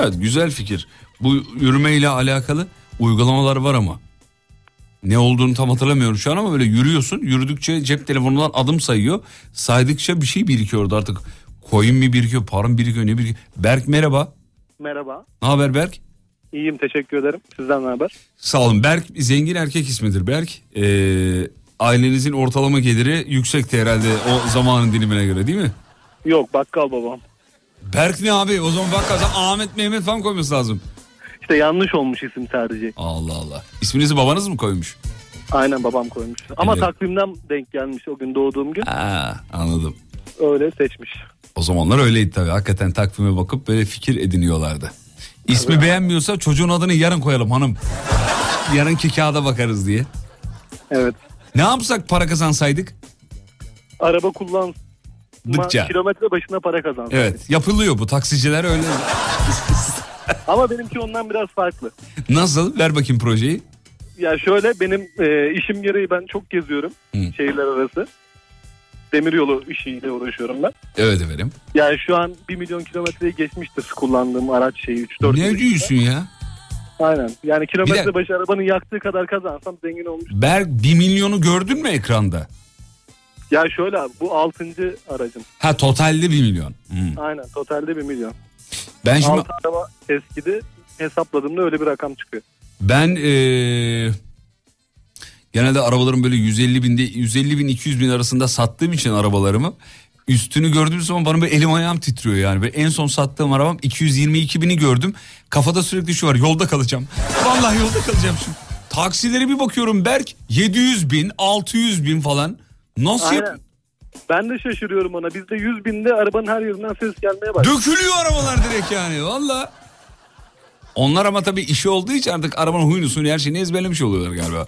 Evet güzel fikir. Bu yürümeyle alakalı uygulamalar var ama. Ne olduğunu tam hatırlamıyorum şu an ama böyle yürüyorsun. Yürüdükçe cep telefonundan adım sayıyor. Saydıkça bir şey birikiyordu artık. Coin mi birikiyor, para mı birikiyor, ne birikiyor? Berk merhaba. Merhaba. Ne haber Berk? İyiyim teşekkür ederim. Sizden ne haber? Sağ olun. Berk zengin erkek ismidir Berk. Ee, ailenizin ortalama geliri yüksekti herhalde o zamanın dilimine göre değil mi? Yok bakkal babam. Berk ne abi? O zaman bak kazan Ahmet Mehmet falan koyması lazım. İşte yanlış olmuş isim tercihi. Allah Allah. İsminizi babanız mı koymuş? Aynen babam koymuş. Ama Evet. takvimden denk gelmiş o gün doğduğum gün. Ha, anladım. Öyle seçmiş. O zamanlar öyleydi tabii. Hakikaten takvime bakıp böyle fikir ediniyorlardı. İsmi beğenmiyorsa çocuğun adını yarın koyalım hanım. Yarınki kağıda bakarız diye. Evet. Ne yapsak para kazansaydık? Araba kullan. Dıkça. Kilometre başına para kazan. Evet yapılıyor bu taksiciler öyle. Ama benimki ondan biraz farklı. Nasıl? Ver bakayım projeyi. Ya şöyle benim e, işim gereği ben çok geziyorum şehirler arası. Demiryolu işiyle uğraşıyorum ben. Evet efendim. Yani şu an 1 milyon kilometreyi geçmiştir kullandığım araç şeyi 3-4 Ne diyorsun ya? Aynen. Yani kilometre de- başı arabanın yaktığı kadar kazansam zengin olmuş. Berk 1 milyonu gördün mü ekranda? Ya şöyle abi bu 6. aracım. Ha totalde 1 milyon. Hmm. Aynen totalde 1 milyon. Ben şimdi Altı araba eskidi. Hesapladığımda öyle bir rakam çıkıyor. ben eee, genelde arabaların böyle 150 binde 150 bin 200 bin arasında sattığım için arabalarımı üstünü gördüğüm zaman bana böyle elim ayağım titriyor yani. Ve en son sattığım arabam 222 bini gördüm. Kafada sürekli şu var yolda kalacağım. Vallahi yolda kalacağım şimdi. Taksilere bir bakıyorum Berk 700 bin 600 bin falan. Nasıl Aynen. yap- Ben de şaşırıyorum ona. Bizde 100 binde arabanın her yerinden ses gelmeye başladı. Dökülüyor arabalar direkt yani valla. Onlar ama tabii işi olduğu için artık arabanın huyunu suyunu her şeyini ezberlemiş oluyorlar galiba.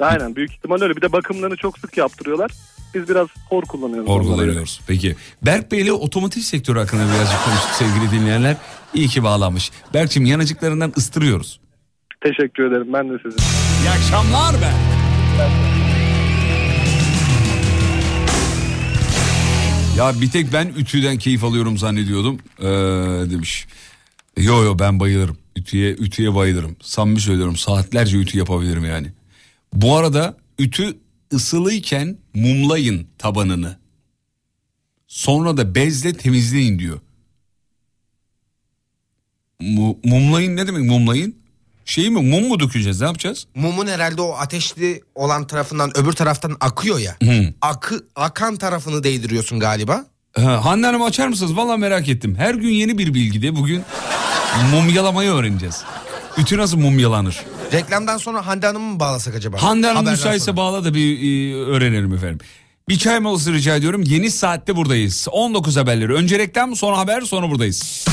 Aynen büyük ihtimal öyle. Bir de bakımlarını çok sık yaptırıyorlar. Biz biraz hor kullanıyoruz. onları. Sorguluyoruz. Peki. Berk Bey ile otomotiv sektörü hakkında birazcık konuştuk sevgili dinleyenler. İyi ki bağlanmış. Berk'cim yanacıklarından ıstırıyoruz. Teşekkür ederim. Ben de sizin. İyi akşamlar be. Ya bir tek ben ütüden keyif alıyorum zannediyordum ee, demiş. Yo yo ben bayılırım. Ütüye ütüye bayılırım. Samimi söylüyorum saatlerce ütü yapabilirim yani. Bu arada ütü ısılıyken mumlayın tabanını. Sonra da bezle temizleyin diyor. Mu- mumlayın ne demek mumlayın? Şey mi mum mu dökeceğiz ne yapacağız? Mumun herhalde o ateşli olan tarafından öbür taraftan akıyor ya. Hı. Akı akan tarafını değdiriyorsun galiba. Ha, Hande Hanım açar mısınız? Valla merak ettim. Her gün yeni bir bilgide bugün mumyalamayı öğreneceğiz. Ütü nasıl mumyalanır? Reklamdan sonra Hande Hanım'ı mı bağlasak acaba? Hande Hanım Haberden müsaitse sonra. bağla da bir e, öğrenelim efendim. Bir çay molası rica ediyorum. Yeni saatte buradayız. 19 haberleri. Önce reklam sonra haber sonra buradayız.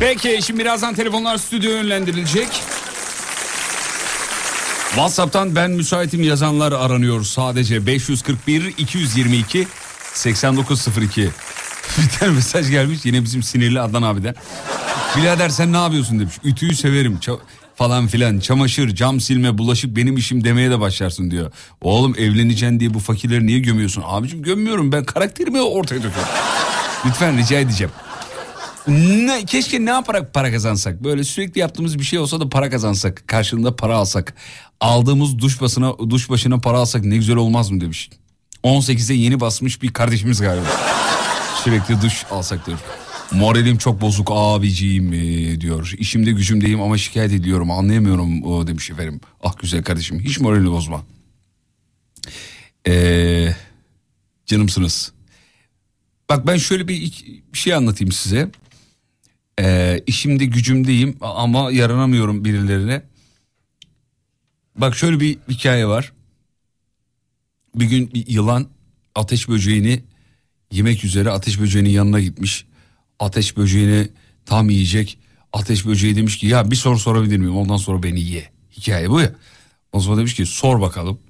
Peki şimdi birazdan telefonlar stüdyoya yönlendirilecek. WhatsApp'tan ben müsaitim yazanlar aranıyor sadece 541 222 8902. Bir tane mesaj gelmiş yine bizim sinirli Adnan abiden. Birader sen ne yapıyorsun demiş. Ütüyü severim ça- falan filan. Çamaşır, cam silme, bulaşık benim işim demeye de başlarsın diyor. Oğlum evleneceksin diye bu fakirleri niye gömüyorsun? Abicim gömmüyorum ben karakterimi ortaya döküyorum. Lütfen rica edeceğim. Ne, keşke ne yaparak para kazansak? Böyle sürekli yaptığımız bir şey olsa da para kazansak. Karşılığında para alsak. Aldığımız duş başına, duş başına para alsak ne güzel olmaz mı demiş. 18'e yeni basmış bir kardeşimiz galiba. Sürekli duş alsak diyor. Moralim çok bozuk abiciğim e, diyor. İşimde gücümdeyim ama şikayet ediyorum anlayamıyorum o demiş efendim. Ah güzel kardeşim hiç moralini bozma. Ee, canımsınız. Bak ben şöyle bir, bir şey anlatayım size. Ee, işimde gücümdeyim ama yaranamıyorum birilerine. Bak şöyle bir hikaye var. Bir gün bir yılan ateş böceğini yemek üzere ateş böceğinin yanına gitmiş. Ateş böceğini tam yiyecek. Ateş böceği demiş ki ya bir soru sorabilir miyim ondan sonra beni ye. Hikaye bu ya. O zaman demiş ki sor bakalım.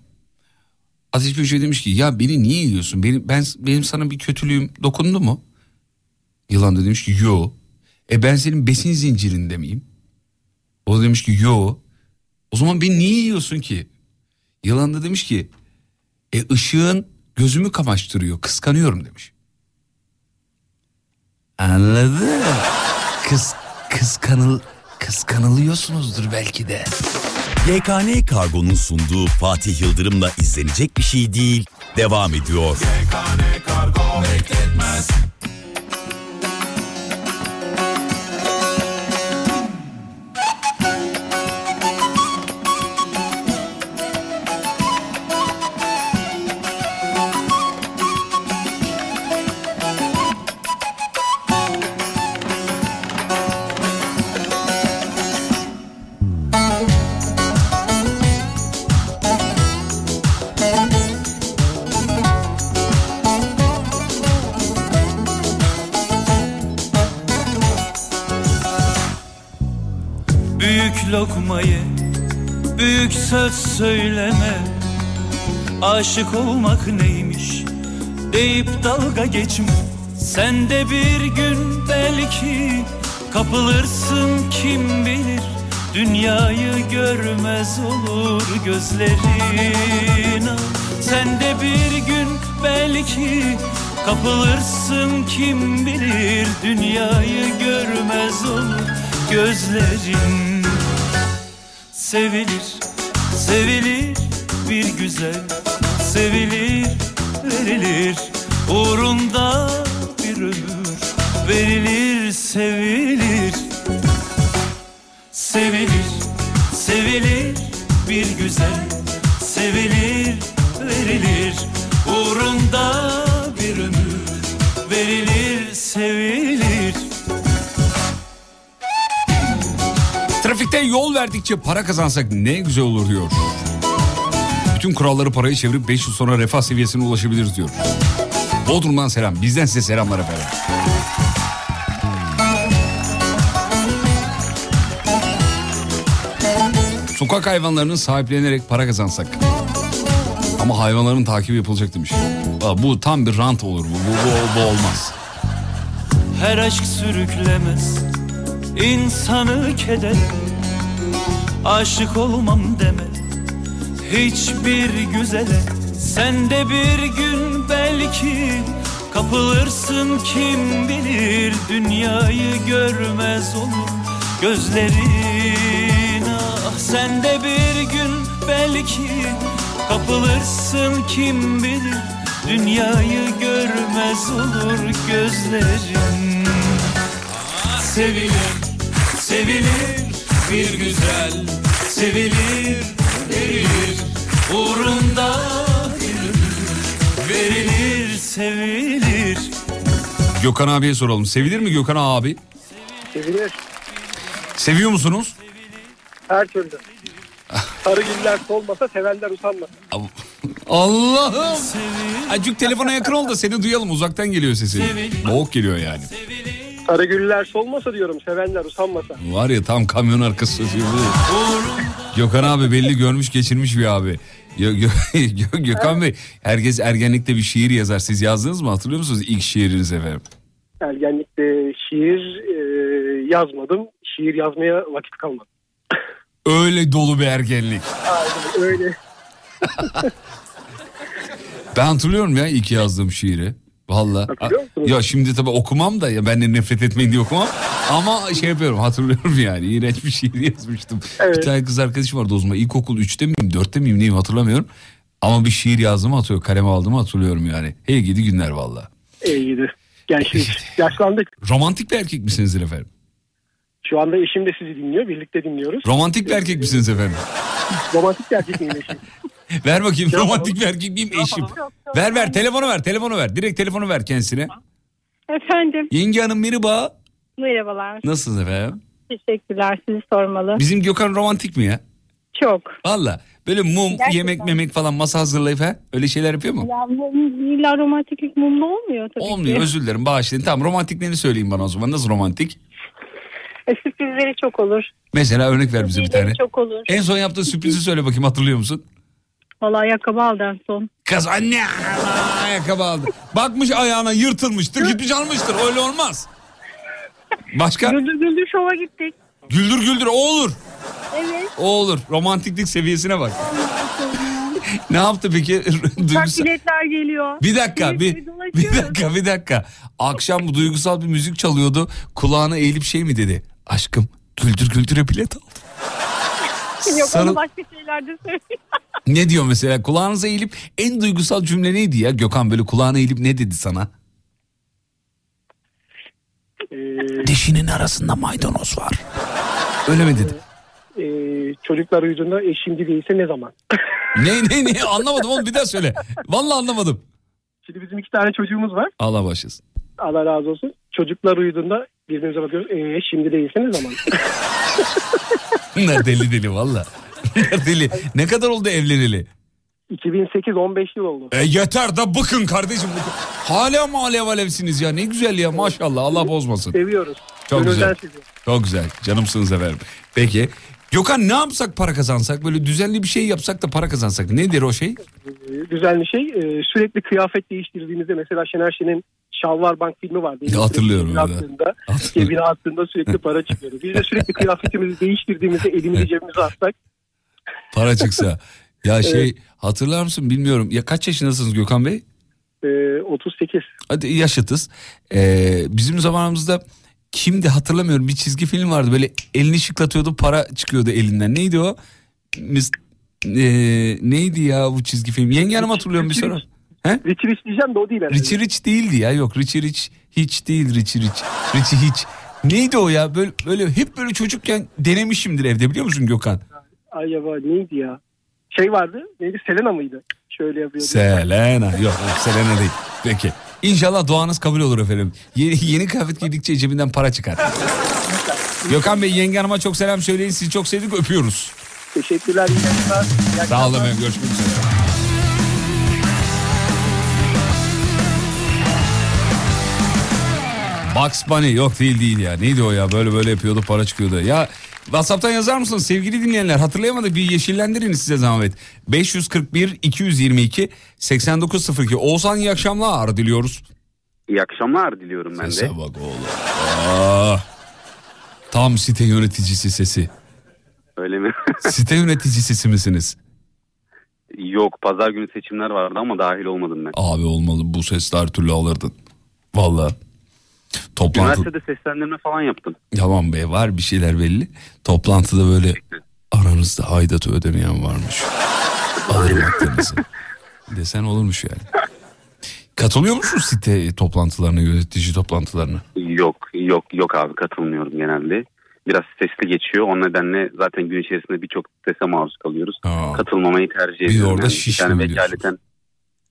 Ateş böceği demiş ki ya beni niye yiyorsun? Benim, ben, benim sana bir kötülüğüm dokundu mu? Yılan da demiş ki yo. E ben senin besin zincirinde miyim? O da demiş ki yo. O zaman beni niye yiyorsun ki? Yılan da demiş ki e ışığın gözümü kamaştırıyor kıskanıyorum demiş. Anladın? Kıs, Kıskanıl, kıskanılıyorsunuzdur belki de. YKN Kargo'nun sunduğu Fatih Yıldırım'la izlenecek bir şey değil. Devam ediyor. Kargo bekletmez. Lokmayı büyük söz söyleme. Aşık olmak neymiş deyip dalga geçme. Sen de bir gün belki kapılırsın kim bilir? Dünyayı görmez olur gözlerin. Sen de bir gün belki kapılırsın kim bilir? Dünyayı görmez olur gözlerin Sevilir, sevilir bir güzel. Sevilir, verilir Uğrunda bir ömür. Verilir, sevilir. Sevilir, sevilir bir güzel. Sevilir, verilir Uğrunda bir ömür. Verilir, sevilir Trafikte yol verdikçe para kazansak ne güzel olur diyor. Bütün kuralları paraya çevirip 5 yıl sonra refah seviyesine ulaşabiliriz diyor. Bodrum'dan selam. Bizden size selamlar efendim. Sokak hayvanlarını sahiplenerek para kazansak. Ama hayvanların takibi yapılacak demiş. Bu tam bir rant olur bu. Bu, bu, bu olmaz. Her aşk sürüklemez insanı keder Aşık olmam deme hiçbir güzele. Sen de bir gün belki kapılırsın kim bilir? Dünyayı görmez olur gözlerin. Ah sen de bir gün belki kapılırsın kim bilir? Dünyayı görmez olur gözlerin. Sevilir, sevilir bir güzel Sevilir, verilir uğrunda Verilir, sevilir Gökhan abiye soralım. Sevilir mi Gökhan abi? Sevilir. Seviyor musunuz? Her türlü. Sarı güller solmasa sevenler usanmaz. Allah'ım. Acık telefona yakın ol da seni duyalım. Uzaktan geliyor sesin. Boğuk geliyor yani. Sarı güller solmasa diyorum sevenler usanmasa. Var ya tam kamyon arkası sözü. Gökhan abi belli görmüş geçirmiş bir abi. Gö- Gö- Gö- Gökhan Bey herkes ergenlikte bir şiir yazar. Siz yazdınız mı hatırlıyor musunuz ilk şiirinizi efendim? Ergenlikte şiir e, yazmadım. Şiir yazmaya vakit kalmadı. Öyle dolu bir ergenlik. Aynen öyle. Ben hatırlıyorum ya ilk yazdığım şiiri. Valla. Ya şimdi tabii okumam da ya benden nefret etmeyin diye okumam. Ama şey yapıyorum hatırlıyorum yani. İğrenç bir şiir yazmıştım. Bir tane kız arkadaşım vardı o zaman. İlkokul 3'te miyim 4'te miyim neyim hatırlamıyorum. Ama bir şiir yazdığımı hatırlıyorum. Kaleme aldığımı hatırlıyorum yani. Hey gidi günler valla. İyiydi. Gençlik. Yaşlandık. Romantik bir erkek misinizdir efendim? Şu anda eşim de sizi dinliyor. Birlikte dinliyoruz. Romantik bir erkek misiniz efendim? Romantik bir erkek miyim eşim? Ver bakayım Yok. romantik bir erkek miyim eşim? Ver ver telefonu ver telefonu ver. Direkt telefonu ver kendisine. Efendim. Yenge hanım merhaba. Merhabalar. Nasılsınız efendim? Teşekkürler. Sizi sormalı. Bizim Gökhan romantik mi ya? Çok. Valla. Böyle mum, Gerçekten. yemek memek falan masa hazırlayıp ha? Öyle şeyler yapıyor mu? Ya mum, illa romantiklik mumlu olmuyor tabii Olmuyor ki. özür dilerim bağışlayın. Tamam romantiklerini söyleyin bana o zaman. Nasıl romantik? E, sürprizleri çok olur. Mesela örnek ver bize bir tane. Çok olur. En son yaptığı sürprizi söyle bakayım hatırlıyor musun? Valla ayakkabı aldı en son. Kız anne ayakkabı aldı. Bakmış ayağına yırtılmıştır gitmiş almıştır öyle olmaz. Başka? Güldür güldür şova gittik. Güldür güldür o olur. Evet. O olur. Romantiklik seviyesine bak. ne yaptı peki? Uçak Duygusal... biletler geliyor. Bir dakika bir, bir dakika bir dakika. Akşam bu duygusal bir müzik çalıyordu. Kulağına eğilip şey mi dedi? Aşkım güldür güldüre bilet aldım. Yok Sarıl- onu başka şeylerde söylüyor. Ne diyor mesela kulağınıza eğilip en duygusal cümle neydi ya? Gökhan böyle kulağına eğilip ne dedi sana? Dişinin arasında maydanoz var. Öyle mi dedi? Ee, çocuklar uyuduğunda e, şimdi değilse ne zaman? Ne ne ne anlamadım oğlum bir daha söyle. Vallahi anlamadım. Şimdi bizim iki tane çocuğumuz var. Allah başlasın. Allah razı olsun. Çocuklar uyuduğunda birbirimize bakıyoruz. Ee, şimdi değilse ne zaman? Bunlar deli deli valla. Bunlar deli. Ne kadar oldu evleneli? 2008-15 yıl oldu. E yeter da bıkın kardeşim. Hala mı alev alevsiniz ya? Ne güzel ya maşallah Allah bozmasın. Seviyoruz. Çok Gönülden güzel. seviyoruz. Çok güzel. Canımsınız efendim. Peki. Gökhan ne yapsak para kazansak? Böyle düzenli bir şey yapsak da para kazansak. Nedir o şey? Ee, güzel bir şey. Ee, sürekli kıyafet değiştirdiğimizde mesela Şener Şen'in Şalvar Bank filmi vardı. Ya, hatırlıyorum attığında, cebine attığında sürekli para çıkıyordu. Biz de sürekli kıyafetimizi değiştirdiğimizde elimizi cebimize atsak Para çıksa. Ya şey hatırlar mısın bilmiyorum. Ya kaç yaşındasınız Gökhan Bey? e, 38. Hadi yaşıtız. Ee, bizim zamanımızda kimdi hatırlamıyorum bir çizgi film vardı. Böyle elini şıklatıyordu para çıkıyordu elinden. Neydi o? Mis, ee, neydi ya bu çizgi film? Yenge Hanım hatırlıyorum bir sonra. He? Richie Rich diyeceğim de o değil herhalde. Richie Rich değildi ya. Yok Richie Rich hiç değil Richie Rich. Richie hiç. Neydi o ya? Böyle, böyle hep böyle çocukken denemişimdir evde biliyor musun Gökhan? Ay yaba neydi ya? Şey vardı. Neydi? Selena mıydı? Şöyle yapıyordu. Selena. Yok Selena değil. Peki. İnşallah duanız kabul olur efendim. Yeni, yeni kıyafet giydikçe cebinden para çıkar. Gökhan Bey yenge hanıma çok selam söyleyin. Sizi çok sevdik öpüyoruz. Teşekkürler. iyi yayınlar. İyi Sağ olun akşamlar. efendim görüşmek üzere. Bugs Bunny yok değil değil ya. Neydi o ya böyle böyle yapıyordu para çıkıyordu. Ya WhatsApp'tan yazar mısınız sevgili dinleyenler? Hatırlayamadık bir yeşillendirin size zahmet. 541 222 8902 Oğuzhan iyi akşamlar diliyoruz. İyi akşamlar diliyorum ben de. Sese bak oğlum. Ah. Tam site yöneticisi sesi. Öyle mi? Site yöneticisi misiniz? Yok pazar günü seçimler vardı ama dahil olmadım ben. Abi olmalı bu sesle her türlü alırdın. Vallahi. Toplantı... Üniversitede seslendirme falan yaptım. Tamam be var bir şeyler belli. Toplantıda böyle aranızda aidatı ödemeyen varmış. Alırım hakkınızı. Desen olurmuş yani. Katılıyor musun site toplantılarına, yönetici toplantılarına? Yok yok yok abi katılmıyorum genelde. Biraz sesli geçiyor. O nedenle zaten gün içerisinde birçok sese maruz kalıyoruz. Katılmamayı tercih ediyorum. orada Yani şiş bir tane mi diyorsun? vekaleten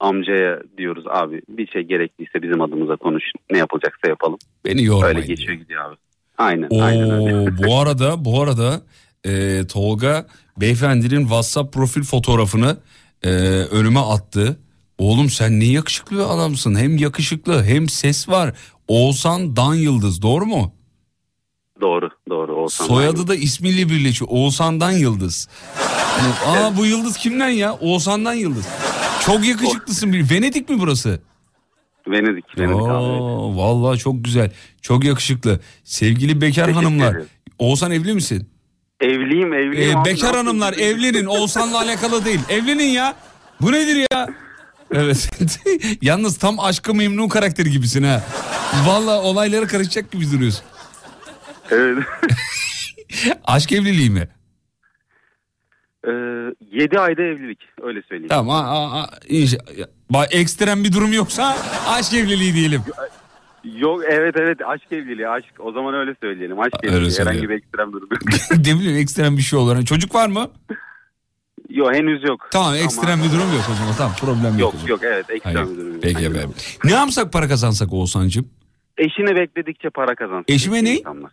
amcaya diyoruz abi bir şey gerekliyse bizim adımıza konuş. Ne yapılacaksa yapalım. Beni yormayın Öyle geçiyor gidiyor abi. Aynen aynen öyle. Oo, bu arada bu arada e, Tolga beyefendinin WhatsApp profil fotoğrafını e, önüme attı. Oğlum sen ne yakışıklı bir adamsın. Hem yakışıklı hem ses var. Oğuzhan Dan Yıldız doğru mu? Doğru doğru. Oğuzhan Soyadı da ismiyle birleşiyor. Oğuzhan'dan Yıldız. Aa bu Yıldız kimden ya? Oğuzhan'dan Yıldız. Çok yakışıklısın bir. Venedik mi burası? Venedik. Venedik abi. Oo, vallahi çok güzel. Çok yakışıklı. Sevgili bekar Teşekkür hanımlar. ederim. Oğuzhan evli misin? Evliyim evliyim. Ee, abi. bekar hanımlar evlenin. Oğuzhan'la alakalı değil. Evlenin ya. Bu nedir ya? Evet. Yalnız tam aşkı memnun karakteri gibisin ha. Vallahi olaylara karışacak gibi duruyorsun. Evet. Aşk evliliği mi? Ee, 7 ayda evlilik öyle söyleyeyim. Tamam. Aa, inşa- Bak, ekstrem bir durum yoksa aşk evliliği diyelim. Yok evet evet aşk evliliği aşk o zaman öyle söyleyelim aşk Öyle evliliği herhangi bir ekstrem durum yok. ne bileyim ekstrem bir şey olur. Çocuk var mı? yok henüz yok. Tamam ekstrem bir durum yok o zaman. Tamam problem yok. Yok zaman. yok evet ekstrem Hayır. bir durum yok. Peki efendim. Ne yapsak para kazansak Oğuzhan'cığım? Eşini bekledikçe para kazansın. Eşime ne? insanlar.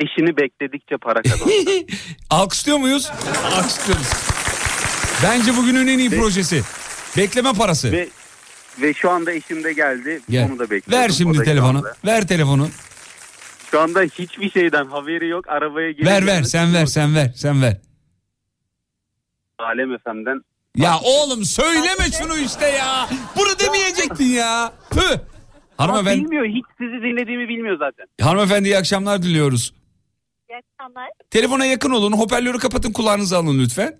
Eşini bekledikçe para kazansın. Alkışlıyor muyuz? Alkışlıyoruz. Bence bugünün en iyi projesi. Bekleme parası. ve ve şu anda eşim de geldi. Gel. Onu da bekliyorum. Ver O şimdi şu telefonu. anda- Ver telefonu. Şu anda hiçbir şeyden haberi yok. Arabaya gelip Ver ver sen ver sen ver sen ver. Alem FM'den Ya oğlum söyleme şunu işte ya. Bunu demeyecektin ya. Ama Hanımefendi, bilmiyor. Hiç sizi dinlediğimi bilmiyor zaten. hanımefendi iyi akşamlar diliyoruz. İyi akşamlar. Telefona yakın olun. Hoparlörü kapatın kulağınızı alın lütfen.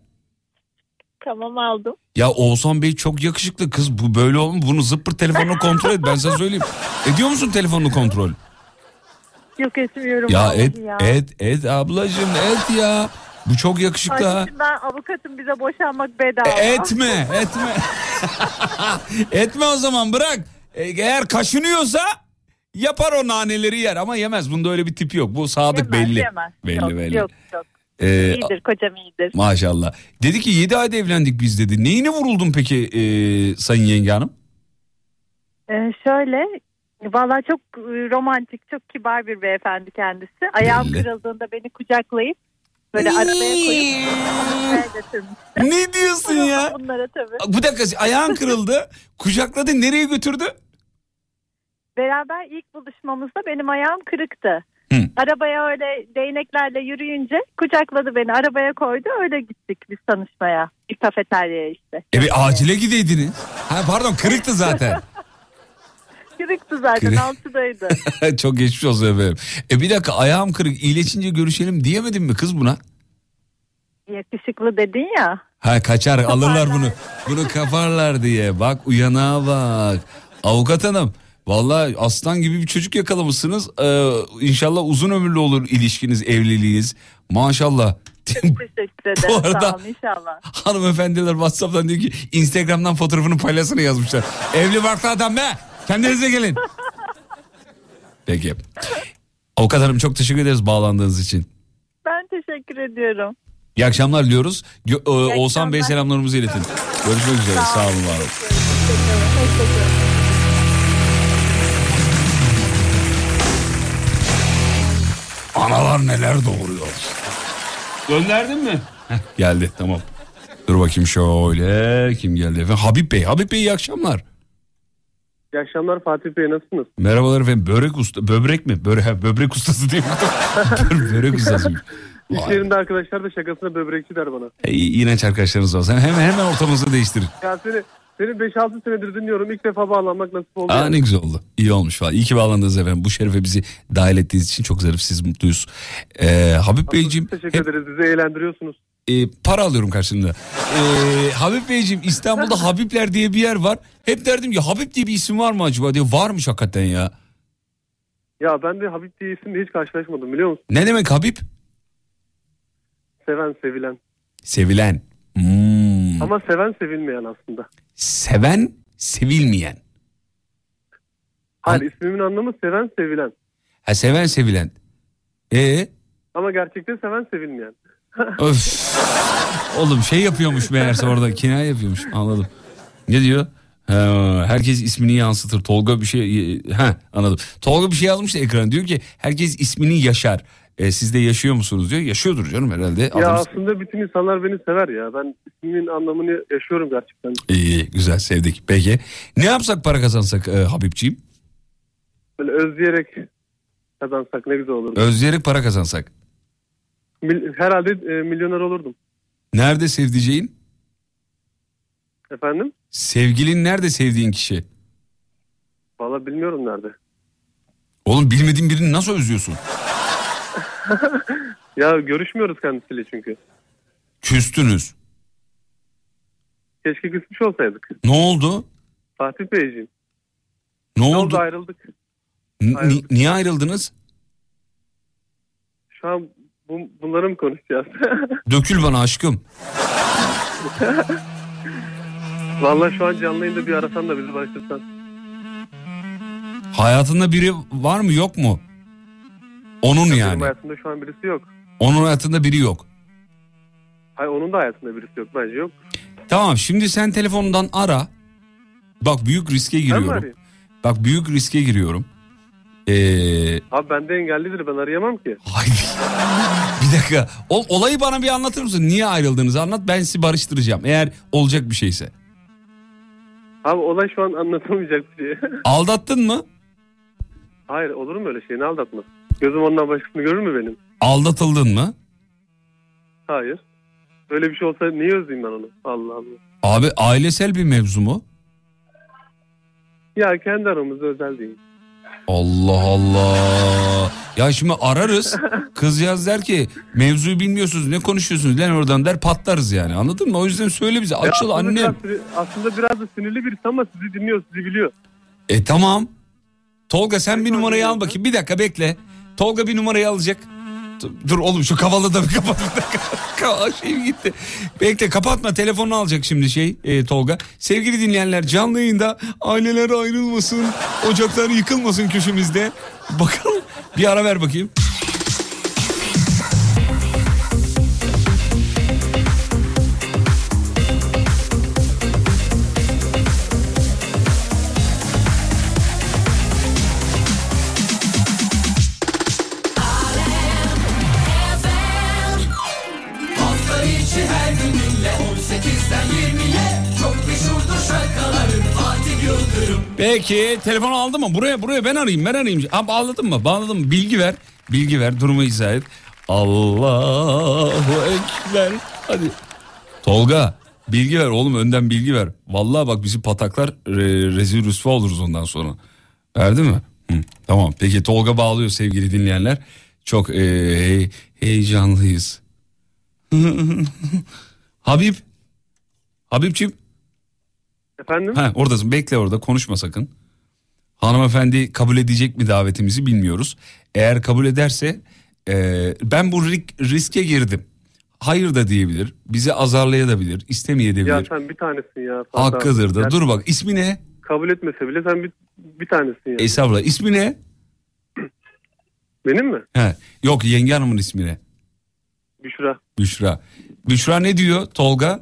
Tamam aldım. Ya Oğuzhan Bey çok yakışıklı kız. Bu böyle olmuş. Bunu zıppır telefonla kontrol et. Ben sana söyleyeyim. Ediyor musun telefonunu kontrol? Yok etmiyorum. Ya et ya. et et ablacığım et ya. Bu çok yakışıklı ha. Ben avukatım bize boşanmak bedava. E, etme etme. etme o zaman bırak. E, Eğer kaşınıyorsa yapar o naneleri yer ama yemez. Bunda öyle bir tipi yok. Bu sadık Yemez, belli. yemez. Belli yok, belli. Yok yok. Ee, iyidir kocam iyidir. Maşallah. Dedi ki 7 ayda evlendik biz dedi. Neyine vuruldun peki e, Sayın Yenge Hanım? Ee, şöyle valla çok e, romantik çok kibar bir beyefendi kendisi. Ayağım Belli. kırıldığında beni kucaklayıp böyle arabaya koyup. Ne diyorsun ya? Bunlara tabii. Bu dakika ayağın kırıldı. Kucakladı nereye götürdü? Beraber ilk buluşmamızda benim ayağım kırıktı. Hı. Arabaya öyle değneklerle yürüyünce kucakladı beni arabaya koydu öyle gittik biz tanışmaya. Bir kafeteryaya işte. E bir acile gideydiniz. Ha pardon kırıktı zaten. Kırıktı zaten Kırık. altıdaydı. Çok geçmiş olsun efendim. E bir dakika ayağım kırık iyileşince görüşelim diyemedin mi kız buna? Yakışıklı dedin ya. Ha kaçar alırlar bunu. Bunu kaparlar diye. Bak uyanağa bak. Avukat hanım. Vallahi aslan gibi bir çocuk yakalamışsınız. Ee, inşallah uzun ömürlü olur ilişkiniz, evliliğiniz. Maşallah. Teşekkür ederim. Bu arada- Sağ olun inşallah. Hanımefendiler WhatsApp'tan diyor ki Instagram'dan fotoğrafını paylaşsana yazmışlar. Evli barklı adam be. Kendinize gelin. Peki. Avukat hanım çok teşekkür ederiz bağlandığınız için. Ben teşekkür ediyorum. İyi akşamlar diliyoruz. Gö- e, İyi Oğuzhan Bey akşamlar. selamlarımızı iletin. Görüşmek üzere. Sağ olun var olun. Analar neler doğuruyor. Gönderdin mi? Heh, geldi tamam. Dur bakayım şöyle. Kim geldi efendim? Habib Bey. Habib Bey iyi akşamlar. İyi akşamlar Fatih Bey nasılsınız? Merhabalar efendim. Börek usta. Böbrek mi? Böre, ha, böbrek ustası değil mi? Börek ustası. İş yerinde arkadaşlar da şakasına böbrekçi der bana. E, iğrenç arkadaşlarınız var. Sen hemen hemen ortamınızı değiştirin. Ya seni, seni 5-6 senedir dinliyorum. İlk defa bağlanmak nasip oldu. Aa yani. ne güzel oldu. İyi olmuş falan. İyi ki bağlandınız efendim. Bu şerefe bizi dahil ettiğiniz için çok zarifsiz mutluyuz. Ee, Habib Beyciğim Teşekkür ederiz. Bizi eğlendiriyorsunuz. e, para alıyorum karşılığında. Ee, Habib Beyciğim İstanbul'da Habibler diye bir yer var. Hep derdim ki Habib diye bir isim var mı acaba diye. Varmış hakikaten ya. Ya ben de Habib diye isimle hiç karşılaşmadım biliyor musun? Ne demek Habib? Seven, sevilen. Sevilen. Hmm. Ama seven, sevilmeyen aslında. Seven, sevilmeyen. Hayır ismimin anlamı seven, sevilen. Ha seven, sevilen. E Ama gerçekte seven, sevilmeyen. Öf. Oğlum şey yapıyormuş meğerse orada kinaye yapıyormuş anladım. Ne diyor? Ha, herkes ismini yansıtır. Tolga bir şey ha anladım. Tolga bir şey yazmış da ekrana diyor ki herkes ismini yaşar. E, siz de yaşıyor musunuz diyor. Yaşıyordur canım herhalde. Ya Adamız- aslında bütün insanlar beni sever ya. Ben ismimin anlamını yaşıyorum gerçekten. İyi güzel sevdik. Peki ne yapsak para kazansak e, Habibciğim? Böyle özleyerek kazansak ne güzel olur. Özleyerek para kazansak. Mil- herhalde e, milyoner olurdum. Nerede sevdiceğin? Efendim? Sevgilin nerede sevdiğin kişi? Valla bilmiyorum nerede. Oğlum bilmediğin birini nasıl özlüyorsun? Ya görüşmüyoruz kendisiyle çünkü. Küstünüz. Keşke küsmüş olsaydık. Ne oldu? Fatih Beyciğim. Ne Ne oldu? oldu ayrıldık. N- ni- niye ayrıldınız? Şu an bu, bunları mı konuşacağız? Dökül bana aşkım. Valla şu an canlı yayında bir arasan da bizi başlatsan. Hayatında biri var mı yok mu? Onun Benim yani. hayatımda şu an birisi yok. Onun hayatında biri yok. Hayır onun da hayatında birisi yok bence yok. Tamam şimdi sen telefonundan ara. Bak büyük riske giriyorum. Bak büyük riske giriyorum. Ee, Abi bende engellidir ben arayamam ki. bir dakika. O, olayı bana bir anlatır mısın? Niye ayrıldığınızı anlat. Ben sizi barıştıracağım. Eğer olacak bir şeyse. Abi olay şu an anlatamayacak bir şey. Aldattın mı? Hayır olur mu öyle şey ne aldatma? Gözüm ondan başkasını görür mü benim? Aldatıldın mı? Hayır. Öyle bir şey olsa niye özleyeyim ben onu? Allah Allah. Abi ailesel bir mevzu mu? Ya kendi aramızda özel değil. Allah Allah. Ya şimdi ararız. Kızcağız der ki mevzuyu bilmiyorsunuz ne konuşuyorsunuz lan oradan der patlarız yani anladın mı? O yüzden söyle bize açıl aslında annem. Biraz, aslında biraz da sinirli birisi ama sizi dinliyor sizi biliyor. E tamam. Tolga sen bir numarayı al bakayım bir dakika bekle. Tolga bir numarayı alacak. Dur, oğlum şu kavalı da bir kapat. Şey gitti. Bekle kapatma telefonunu alacak şimdi şey e, Tolga. Sevgili dinleyenler canlı yayında aileler ayrılmasın. Ocaklar yıkılmasın köşemizde. Bakalım bir ara ver bakayım. Peki telefonu aldı mı? Buraya buraya ben arayayım ben arayayım. Ha, bağladın mı? Bağladın mı? Bilgi ver. Bilgi ver. Durumu izah et. Allahu Ekber. Hadi. Tolga bilgi ver oğlum önden bilgi ver. Vallahi bak bizi pataklar re, rezil rüsva oluruz ondan sonra. Verdi mi? Hı, tamam peki Tolga bağlıyor sevgili dinleyenler. Çok e, hey- heyecanlıyız. Habib. Habibçim. Efendim? Ha oradasın bekle orada konuşma sakın. Hanımefendi kabul edecek mi davetimizi bilmiyoruz. Eğer kabul ederse e, ben bu riske girdim. Hayır da diyebilir. Bizi azarlayabilir, istemeyebilir. Ya sen bir tanesin ya. Abi. Hakkıdır da. Gerçekten Dur bak ismi ne? Kabul etmese bile sen bir, bir tanesin ya. Estağfurullah. İsmi ne? Benim mi? He. Yok yenge hanımın ismi ne? Büşra. Büşra. Büşra ne diyor Tolga?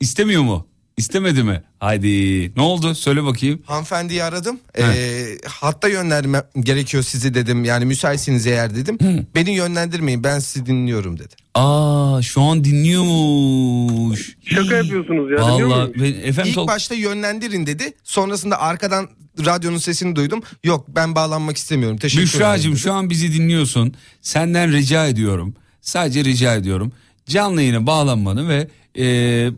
İstemiyor mu? İstemedi mi? Haydi. Ne oldu? Söyle bakayım. Hanımefendiyi aradım. Ee, hatta yönlendirmem gerekiyor sizi dedim. Yani müsaitsiniz eğer dedim. Beni yönlendirmeyin ben sizi dinliyorum dedi. Aa şu an dinliyormuş. Şaka yapıyorsunuz ya. Vallahi ben, efendim İlk başta yönlendirin dedi. Sonrasında arkadan radyonun sesini duydum. Yok ben bağlanmak istemiyorum. Teşekkür Büşra'cığım ederim. şu an bizi dinliyorsun. Senden rica ediyorum. Sadece rica ediyorum. Canlı yayına bağlanmanı ve e,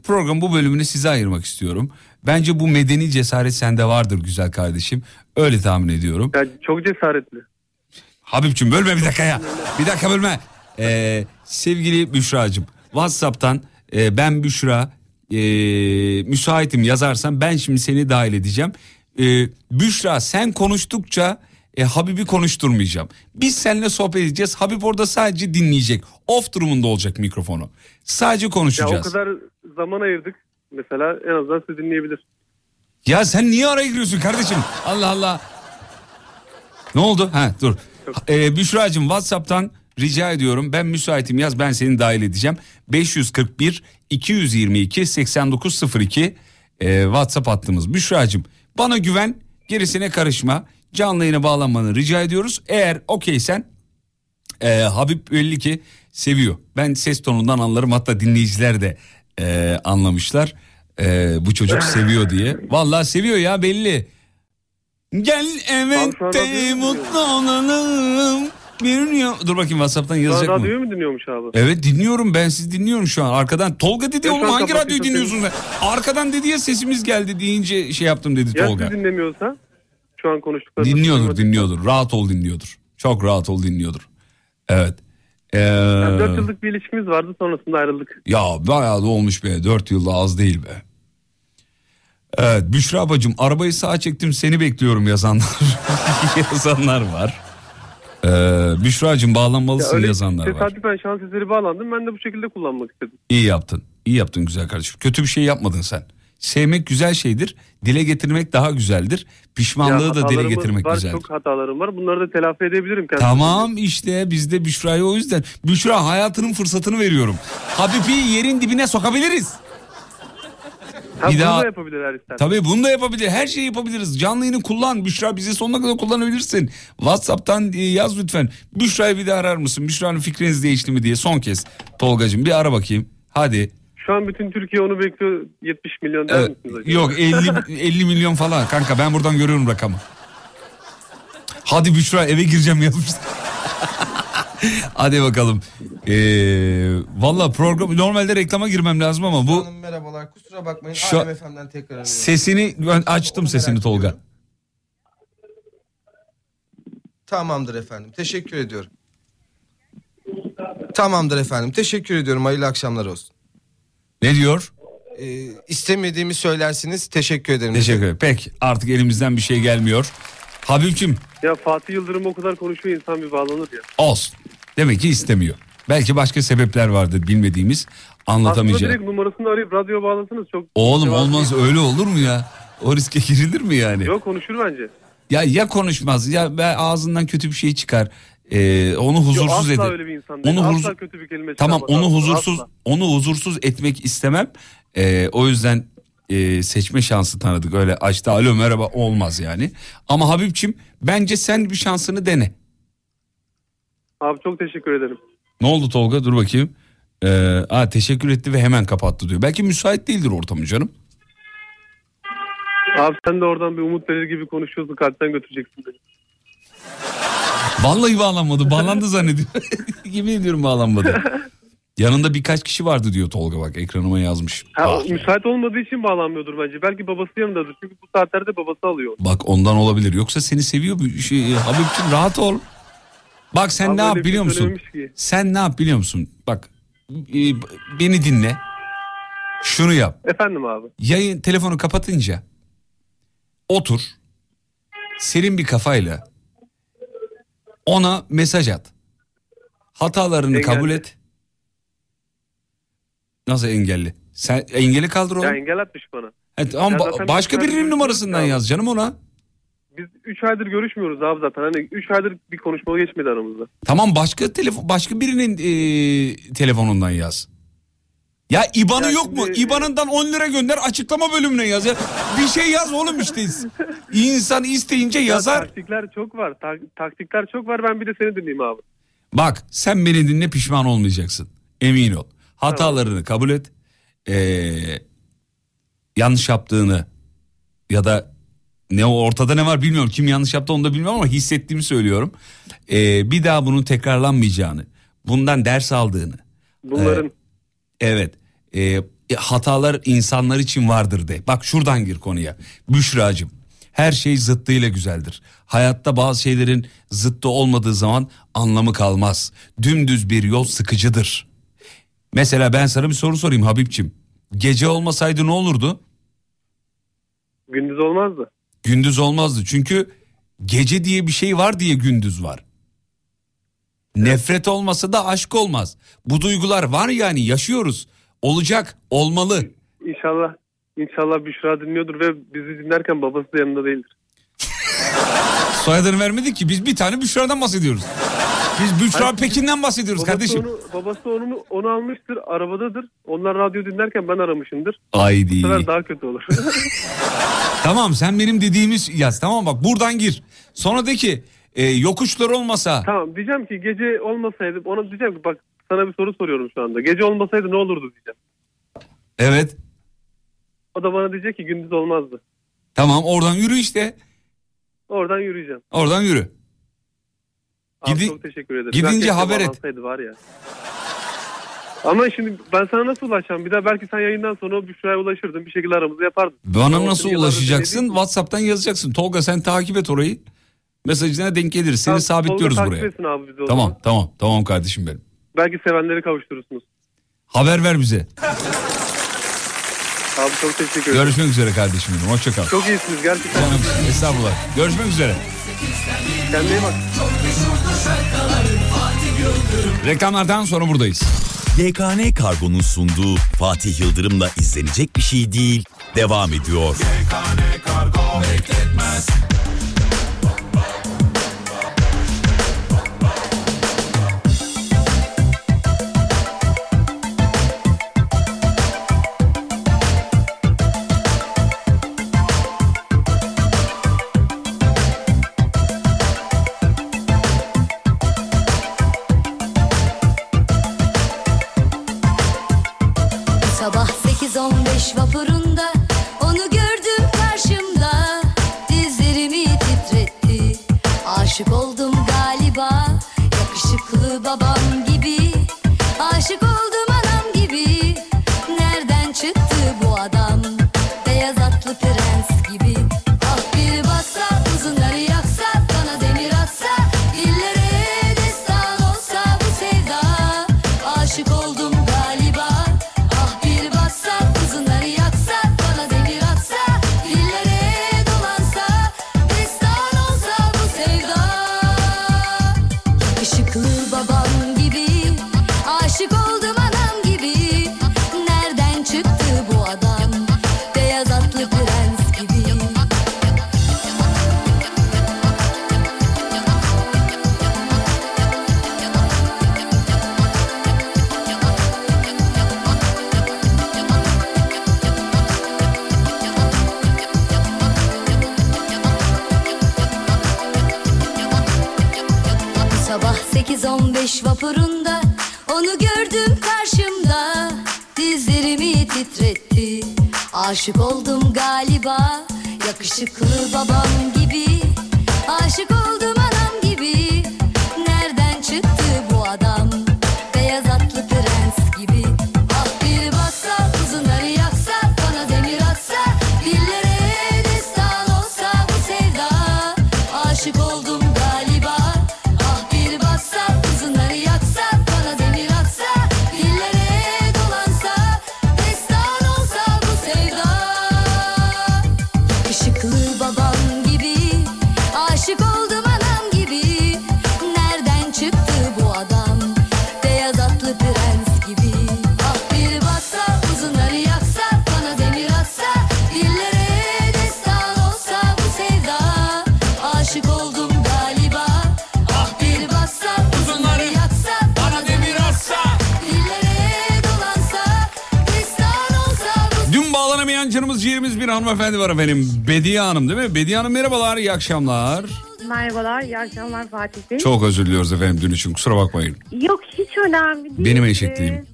program bu bölümünü size ayırmak istiyorum. Bence bu medeni cesaret sende vardır güzel kardeşim. Öyle tahmin ediyorum. Ya çok cesaretli. Habibçim bölme bir dakika ya. Bir dakika bölme. Ee, sevgili Büşra'cığım Whatsapp'tan e, ben Büşra e, müsaitim yazarsan ben şimdi seni dahil edeceğim. E, Büşra sen konuştukça e, Habib'i konuşturmayacağım. Biz seninle sohbet edeceğiz. Habib orada sadece dinleyecek. Off durumunda olacak mikrofonu. Sadece Ya o konuşacağız. kadar zaman ayırdık. Mesela en azından sizi dinleyebilir. Ya sen niye araya giriyorsun kardeşim? Allah Allah. Ne oldu? Ha dur. Ee, Büşra'cığım Whatsapp'tan rica ediyorum. Ben müsaitim yaz ben seni dahil edeceğim. 541 222 8902 ee, WhatsApp hattımız. Büşra'cığım bana güven gerisine karışma. Canlı yayına bağlanmanı rica ediyoruz. Eğer okeysen e, Habib belli ki seviyor. Ben ses tonundan anlarım hatta dinleyiciler de e, anlamışlar. E, bu çocuk seviyor diye. Vallahi seviyor ya belli. Gel evet de mutlu olalım. Ya- Dur bakayım Whatsapp'tan yazacak mı? radyoyu mu dinliyormuş abi? Evet dinliyorum ben sizi dinliyorum şu an arkadan. Tolga dedi Ya oğlum an hangi radyoyu dinliyorsun? Arkadan dedi ya sesimiz geldi deyince şey yaptım dedi Ya Tolga. siz dinlemiyorsa? Şu an konuştuklarımız. Dinliyordur dinliyordur rahat ol dinliyordur. Çok rahat ol dinliyordur. Evet. Ee, Yani 4 yıllık bir ilişkimiz vardı sonrasında ayrıldık. Ya bayağı da olmuş be. Dört yılda az değil be. Evet Büşra bacım arabayı sağa çektim seni bekliyorum yazanlar. yazanlar var. Ee, Büşra'cığım bağlanmalısın öyle yazanlar var. Tesadüfen şans eseri bağlandım. Ben de bu şekilde kullanmak istedim. İyi yaptın. İyi yaptın güzel kardeşim. Kötü bir şey yapmadın sen. Sevmek güzel şeydir. Dile getirmek daha güzeldir. Pişmanlığı Ya da dile getirmek var, güzeldir. Çok hatalarım var. Bunları da telafi edebilirim. kendim. Tamam işte biz de Büşra'ya o yüzden. Büşra hayatının fırsatını veriyorum. Habibi yerin dibine sokabiliriz. Ha, Bir bunu daha- da yapabilirler ister. Tabii bunu da yapabilir. Her şeyi yapabiliriz. Canlı yayını kullan. Büşra bizi sonuna kadar kullanabilirsin. Whatsapp'tan e, yaz lütfen. Büşra'yı bir de arar mısın? Büşra'nın fikriniz değişti mi diye son kez. Tolgacığım bir ara bakayım. Hadi. Şu an bütün Türkiye onu bekliyor. 70 milyon der Evet, misiniz acaba? yok 50 50 milyon falan kanka ben buradan görüyorum rakamı. Hadi Büşra eve gireceğim yazmışlar. Hadi bakalım. Ee, Valla program normalde reklama girmem lazım ama bu Hanım merhabalar kusura bakmayın. Şu- Alem FM'den tekrar arıyorum. sesini ben açtım sesini Tolga. Tamamdır efendim. Teşekkür ediyorum. Tamamdır efendim. Teşekkür ediyorum. Hayırlı akşamlar olsun. Ne diyor? Ee, istemediğimi söylersiniz. Teşekkür ederim. Teşekkür ederim. Peki artık elimizden bir şey gelmiyor. Habibçim Ya Fatih Yıldırım o kadar konuşuyor insan bir bağlanır ya. olsun. Demek ki istemiyor. Belki başka sebepler vardır bilmediğimiz Aslında anlatamayacağım. direkt numarasını arayıp radyoya bağlasanız çok... Oğlum olmaz öyle olur mu ya? O riske girilir mi yani? Yok konuşur bence. Ya ya konuşmaz ya ağzından kötü bir şey çıkar. Ee, onu huzursuz Yok, asla öyle bir insan değil. Onu Asla huzur- kötü bir kelime Tamam onu Asla, huzursuz asla. onu huzursuz etmek istemem. Ee, o yüzden e, seçme şansı tanıdık. Öyle açtı alo merhaba olmaz yani. Ama Habibçim bence sen bir şansını dene. Abi çok teşekkür ederim. Ne oldu Tolga dur bakayım. Ee, aa, teşekkür etti ve hemen kapattı diyor. Belki müsait değildir ortamı canım. Abi sen de oradan bir umut verir gibi konuşuyorsun kalpten götüreceksin beni. Vallahi bağlanmadı. Bağlandı zannediyor. Yemin ediyorum bağlanmadı. Yanında birkaç kişi vardı diyor Tolga bak ekranıma yazmış. Ha, o müsait olmadığı için bağlanmıyordur bence. Belki babası yanındadır. Çünkü bu saatlerde babası alıyor. Bak ondan olabilir. Yoksa seni seviyor bir şey. Habibciğim rahat ol. Bak sen Abi ne yap biliyor musun? ki. Sen ne yap biliyor musun? Bak e, beni dinle. Şunu yap. Efendim abi. Yayın telefonu kapatınca otur. Serin bir kafayla ona mesaj at. Hatalarını Engelli. kabul et. Nasıl engelli? Sen engeli kaldır oğlum. Ya engel atmış bana. Evet, ama ba- başka birinin numarasından Ya. yaz canım ona. Biz 3 aydır görüşmüyoruz abi zaten. Hani 3 aydır bir konuşma geçmedi aramızda. Tamam başka telefon başka birinin e, telefonundan yaz. Ya IBAN'ı yok mu? şimdi- IBAN'ından 10 lira gönder açıklama bölümüne yaz. Ya. Bir şey yaz oğlum işte. İnsan isteyince Ya yazar. taktikler çok var. Ta- taktikler çok var. Ben bir de seni dinleyeyim abi. Bak sen beni dinle pişman olmayacaksın. Emin ol. Hatalarını kabul et. Ee, yanlış yaptığını ya da ne ortada ne var bilmiyorum. Kim yanlış yaptı onu da bilmiyorum ama hissettiğimi söylüyorum. Ee, bir daha bunun tekrarlanmayacağını, bundan ders aldığını. Bunların Evet. Ee, hatalar insanlar için vardır de. Bak şuradan gir konuya. Büşracığım. Her şey zıttıyla güzeldir. Hayatta bazı şeylerin zıttı olmadığı zaman anlamı kalmaz. Dümdüz bir yol sıkıcıdır. Mesela ben sana bir soru sorayım Habibçim. Gece olmasaydı ne olurdu? gündüz olmazdı. Gündüz olmazdı. Çünkü gece diye bir şey var diye gündüz var. Nefret olmasa da aşk olmaz. Bu duygular var yani yaşıyoruz. Olacak, olmalı. İnşallah İnşallah Büşra dinliyordur ve bizi dinlerken babası da yanında değildir. Soyadını vermedik ki biz bir tane Büşra'dan bahsediyoruz. Biz Büşra Hayır, Pekin'den bahsediyoruz babası kardeşim. Onu, babası onu, onu almıştır, arabadadır. Onlar radyo dinlerken ben aramışımdır. Haydi. Bu sefer daha kötü olur. Tamam sen benim dediğimiz yaz tamam bak buradan gir. Sonra de ki e, yokuşlar olmasa tamam diyeceğim ki gece olmasaydı ona diyeceğim ki bak sana bir soru soruyorum şu anda. Gece olmasaydı ne olurdu diyeceğim. evet O da bana diyecek ki gündüz olmazdı. tamam oradan yürü işte Oradan yürüyeceğim. oradan yürü. Abi Gidi- çok teşekkür ederim. gidince keşke haber et. Var ya. Ama şimdi ben sana nasıl ulaşacağım? Bir daha belki sen yayından sonra o Büşra'ya ulaşırdın. Bir şekilde aramızı yapardın. Bana Ama nasıl ulaşacaksın? dinlediğim- WhatsApp'tan yazacaksın. Tolga sen takip et orayı. Mesajına denk geliriz. Seni Tamam, sabitliyoruz Tolga buraya. etsin abi bizi Tamam tamam tamam kardeşim benim. Belki sevenleri kavuşturursunuz. Haber ver bize. Abi çok teşekkür ederim. Görüşmek üzere kardeşim benim. Hoşça kal. Çok iyisiniz gerçekten. Canım estağfurullah. Görüşmek üzere. Kendine iyi bak. Reklamlardan sonra buradayız. YKN Kargo'nun sunduğu Fatih Yıldırım'la izlenecek bir şey değil devam ediyor. Kargo bekletmez. Canımız ciğerimiz bir hanımefendi var efendim. Bediye Hanım değil mi? Bediye Hanım merhabalar, iyi akşamlar. Merhabalar, iyi akşamlar Fatih Bey. Çok özür diliyoruz efendim dün için kusura bakmayın. Yok hiç önemli değil. Benim eşekliğim. Ee,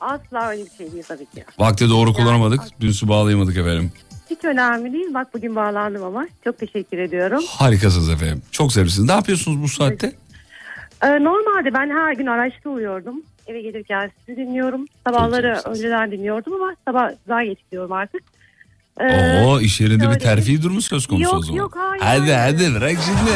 Asla öyle bir şey değil tabii ki. Vakti doğru kullanamadık, dün su bağlayamadık efendim. Hiç önemli değil. Bak bugün bağlandım ama. Çok teşekkür ediyorum. Harikasınız efendim. Çok sevimlisiniz. Ne yapıyorsunuz bu saatte? Ee, normalde ben her gün araçta uyuyordum. Eve gelirken sizi dinliyorum. Sabahları önceden dinliyordum ama sabah daha geç gidiyorum artık. Ee, Oo iş yerinde bir terfi durumu söz konusu Yok, o zaman. yok, hayır, Hadi hayır. hadi bırak şimdi.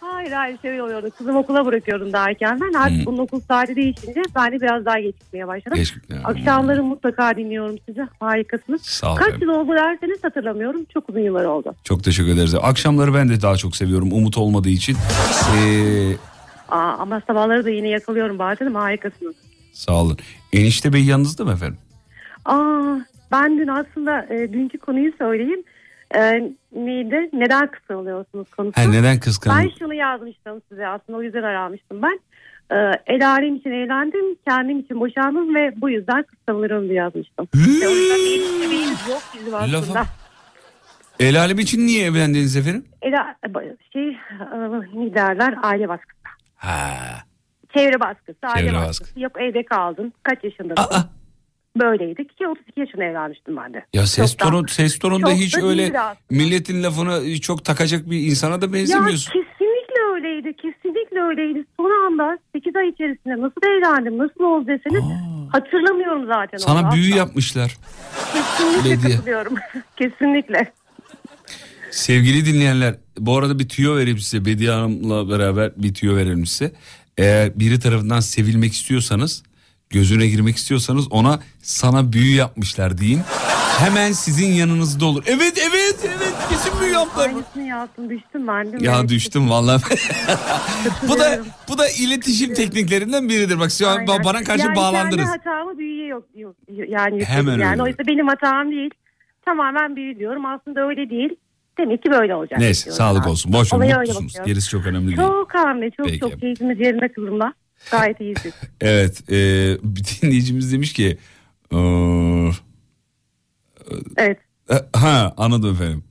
Hayır hayır şöyle oluyordu. Kızım okula bırakıyordum daha erkenden. Artık bunun okul saati değişince ben de biraz daha geç gitmeye başladım. Geç Akşamları mutlaka dinliyorum sizi. Harikasınız. Sağ ol Kaç efendim. yıl oldu derseniz hatırlamıyorum. Çok uzun yıllar oldu. Çok teşekkür ederiz. Akşamları ben de daha çok seviyorum umut olmadığı için. Ee, Aa, ama sabahları da yine yakalıyorum bazen ama harikasınız. sağ olun. Enişte Bey yanınızda mı efendim? Aa, ben dün aslında e, dünkü konuyu söyleyeyim. E, neydi? Neden kıskanılıyorsunuz konusu. Ha, neden kıskanın- Ben şunu yazmıştım size aslında o yüzden aramıştım ben. E, el alem için eğlendim, kendim için boşandım ve bu yüzden kıskanılırım diye yazmıştım. Ve o yüzden bir ilişkimiz yok bizim aslında. Lafa- El alem için niye evlendiniz efendim? El, şey, e, ne derler? Aile baskısı. Ha. Çevre baskısı, aile Çevre baskısı. Yok evde kaldın. Kaç yaşındasın? Böyleydik ki 32 yaşında evlenmiştim ben de. Ya ses Çok da- tonu ses tonunda hiç da öyle milletin lafını çok takacak bir insana da Ya benzemiyorsun. kesinlikle öyleydi. Kesinlikle öyleydi. Son anda 8 ay içerisinde nasıl evlendim, nasıl oldu deseniz hatırlamıyorum zaten. Sana onu büyü asla. yapmışlar. Kesinlikle Bediye. katılıyorum. kesinlikle. Sevgili dinleyenler bu arada bir tüyo vereyim size. Bediye Hanım'la beraber bir tüyo verelim size. Eğer biri tarafından sevilmek istiyorsanız gözüne girmek istiyorsanız ona sana büyü yapmışlar deyin. Hemen sizin yanınızda olur. Evet evet evet kesin büyü yaptılar. Aynısını yaptım düştüm ben de. Ya Evet. düştüm vallahi. bu da bu da iletişim tekniklerinden biridir. Bak şu an Aynen. bana karşı yani bağlandınız. kendi hatamı büyüye yok, yok yani Hemen yani öyle. oysa benim hatam değil. Tamamen büyü diyorum. Aslında öyle değil. Demek ki böyle olacak. Neyse sağlık ben. olsun. Boş öyle mutlusunuz. Gerisi çok önemli değil. Çok anne çok Peki. çok keyfimiz yerine kızımla. Gayet iyiyiz. Evet e, bir dinleyicimiz demiş ki e, evet. ha anladım efendim.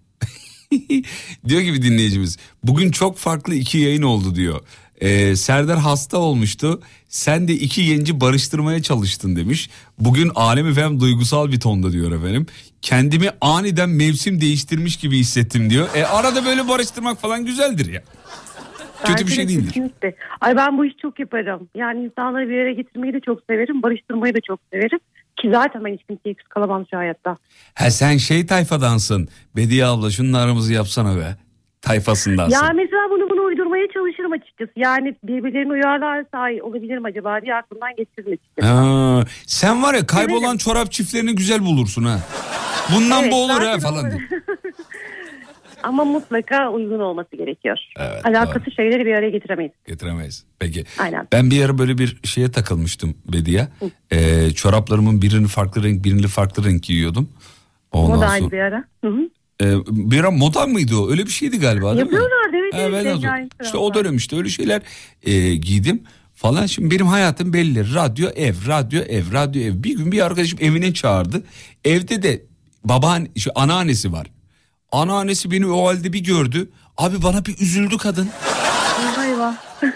diyor ki bir dinleyicimiz bugün çok farklı iki yayın oldu diyor. E, Serdar hasta olmuştu. Sen de iki genci barıştırmaya çalıştın demiş. Bugün Alem efendim duygusal bir tonda diyor efendim. Kendimi aniden mevsim değiştirmiş gibi hissettim diyor. E arada böyle barıştırmak falan güzeldir ya. Kötü bir şey de değildir. Kesinlikle. Ay ben bu işi çok yaparım. Yani insanları bir yere getirmeyi de çok severim. Barıştırmayı da çok severim. Ki zaten ben hiç kimseyi eksik kalamam şu hayatta. Ha sen şey tayfadansın. Bediye abla şunun aramızı yapsana be. Tayfasındansın. Ya mesela bunu bunu uydurmaya çalışırım açıkçası. Yani birbirlerini uyarlarsa ay olabilir mi acaba diye aklımdan geçiririm açıkçası. Ha, sen var ya kaybolan çorap çiftlerini güzel bulursun ha. Bundan Evet, bu olur ha falan. diye. Ama mutlaka uygun olması gerekiyor. Evet, Alakası şeyleri bir araya getiremeyiz. Getiremeyiz. Peki. Aynen. Ben bir ara böyle bir şeye takılmıştım Bediye. Ee, çoraplarımın birini farklı renk birini farklı renk giyiyordum. Ondan Modaydı sonra. bir ara. Hı hı. Ee, bir ara moda mıydı o? Öyle bir şeydi galiba değil? Yapıyorlardı evet. Ha, evet, evet, İşte o dönem işte öyle şeyler e, giydim falan. Şimdi benim hayatım belli. Radyo ev, radyo ev, radyo ev. Bir gün bir arkadaşım evine çağırdı. Evde de babaanne, şu anneannesi var. Anneannesi beni o halde bir gördü. Abi bana bir üzüldü kadın. Eyvah.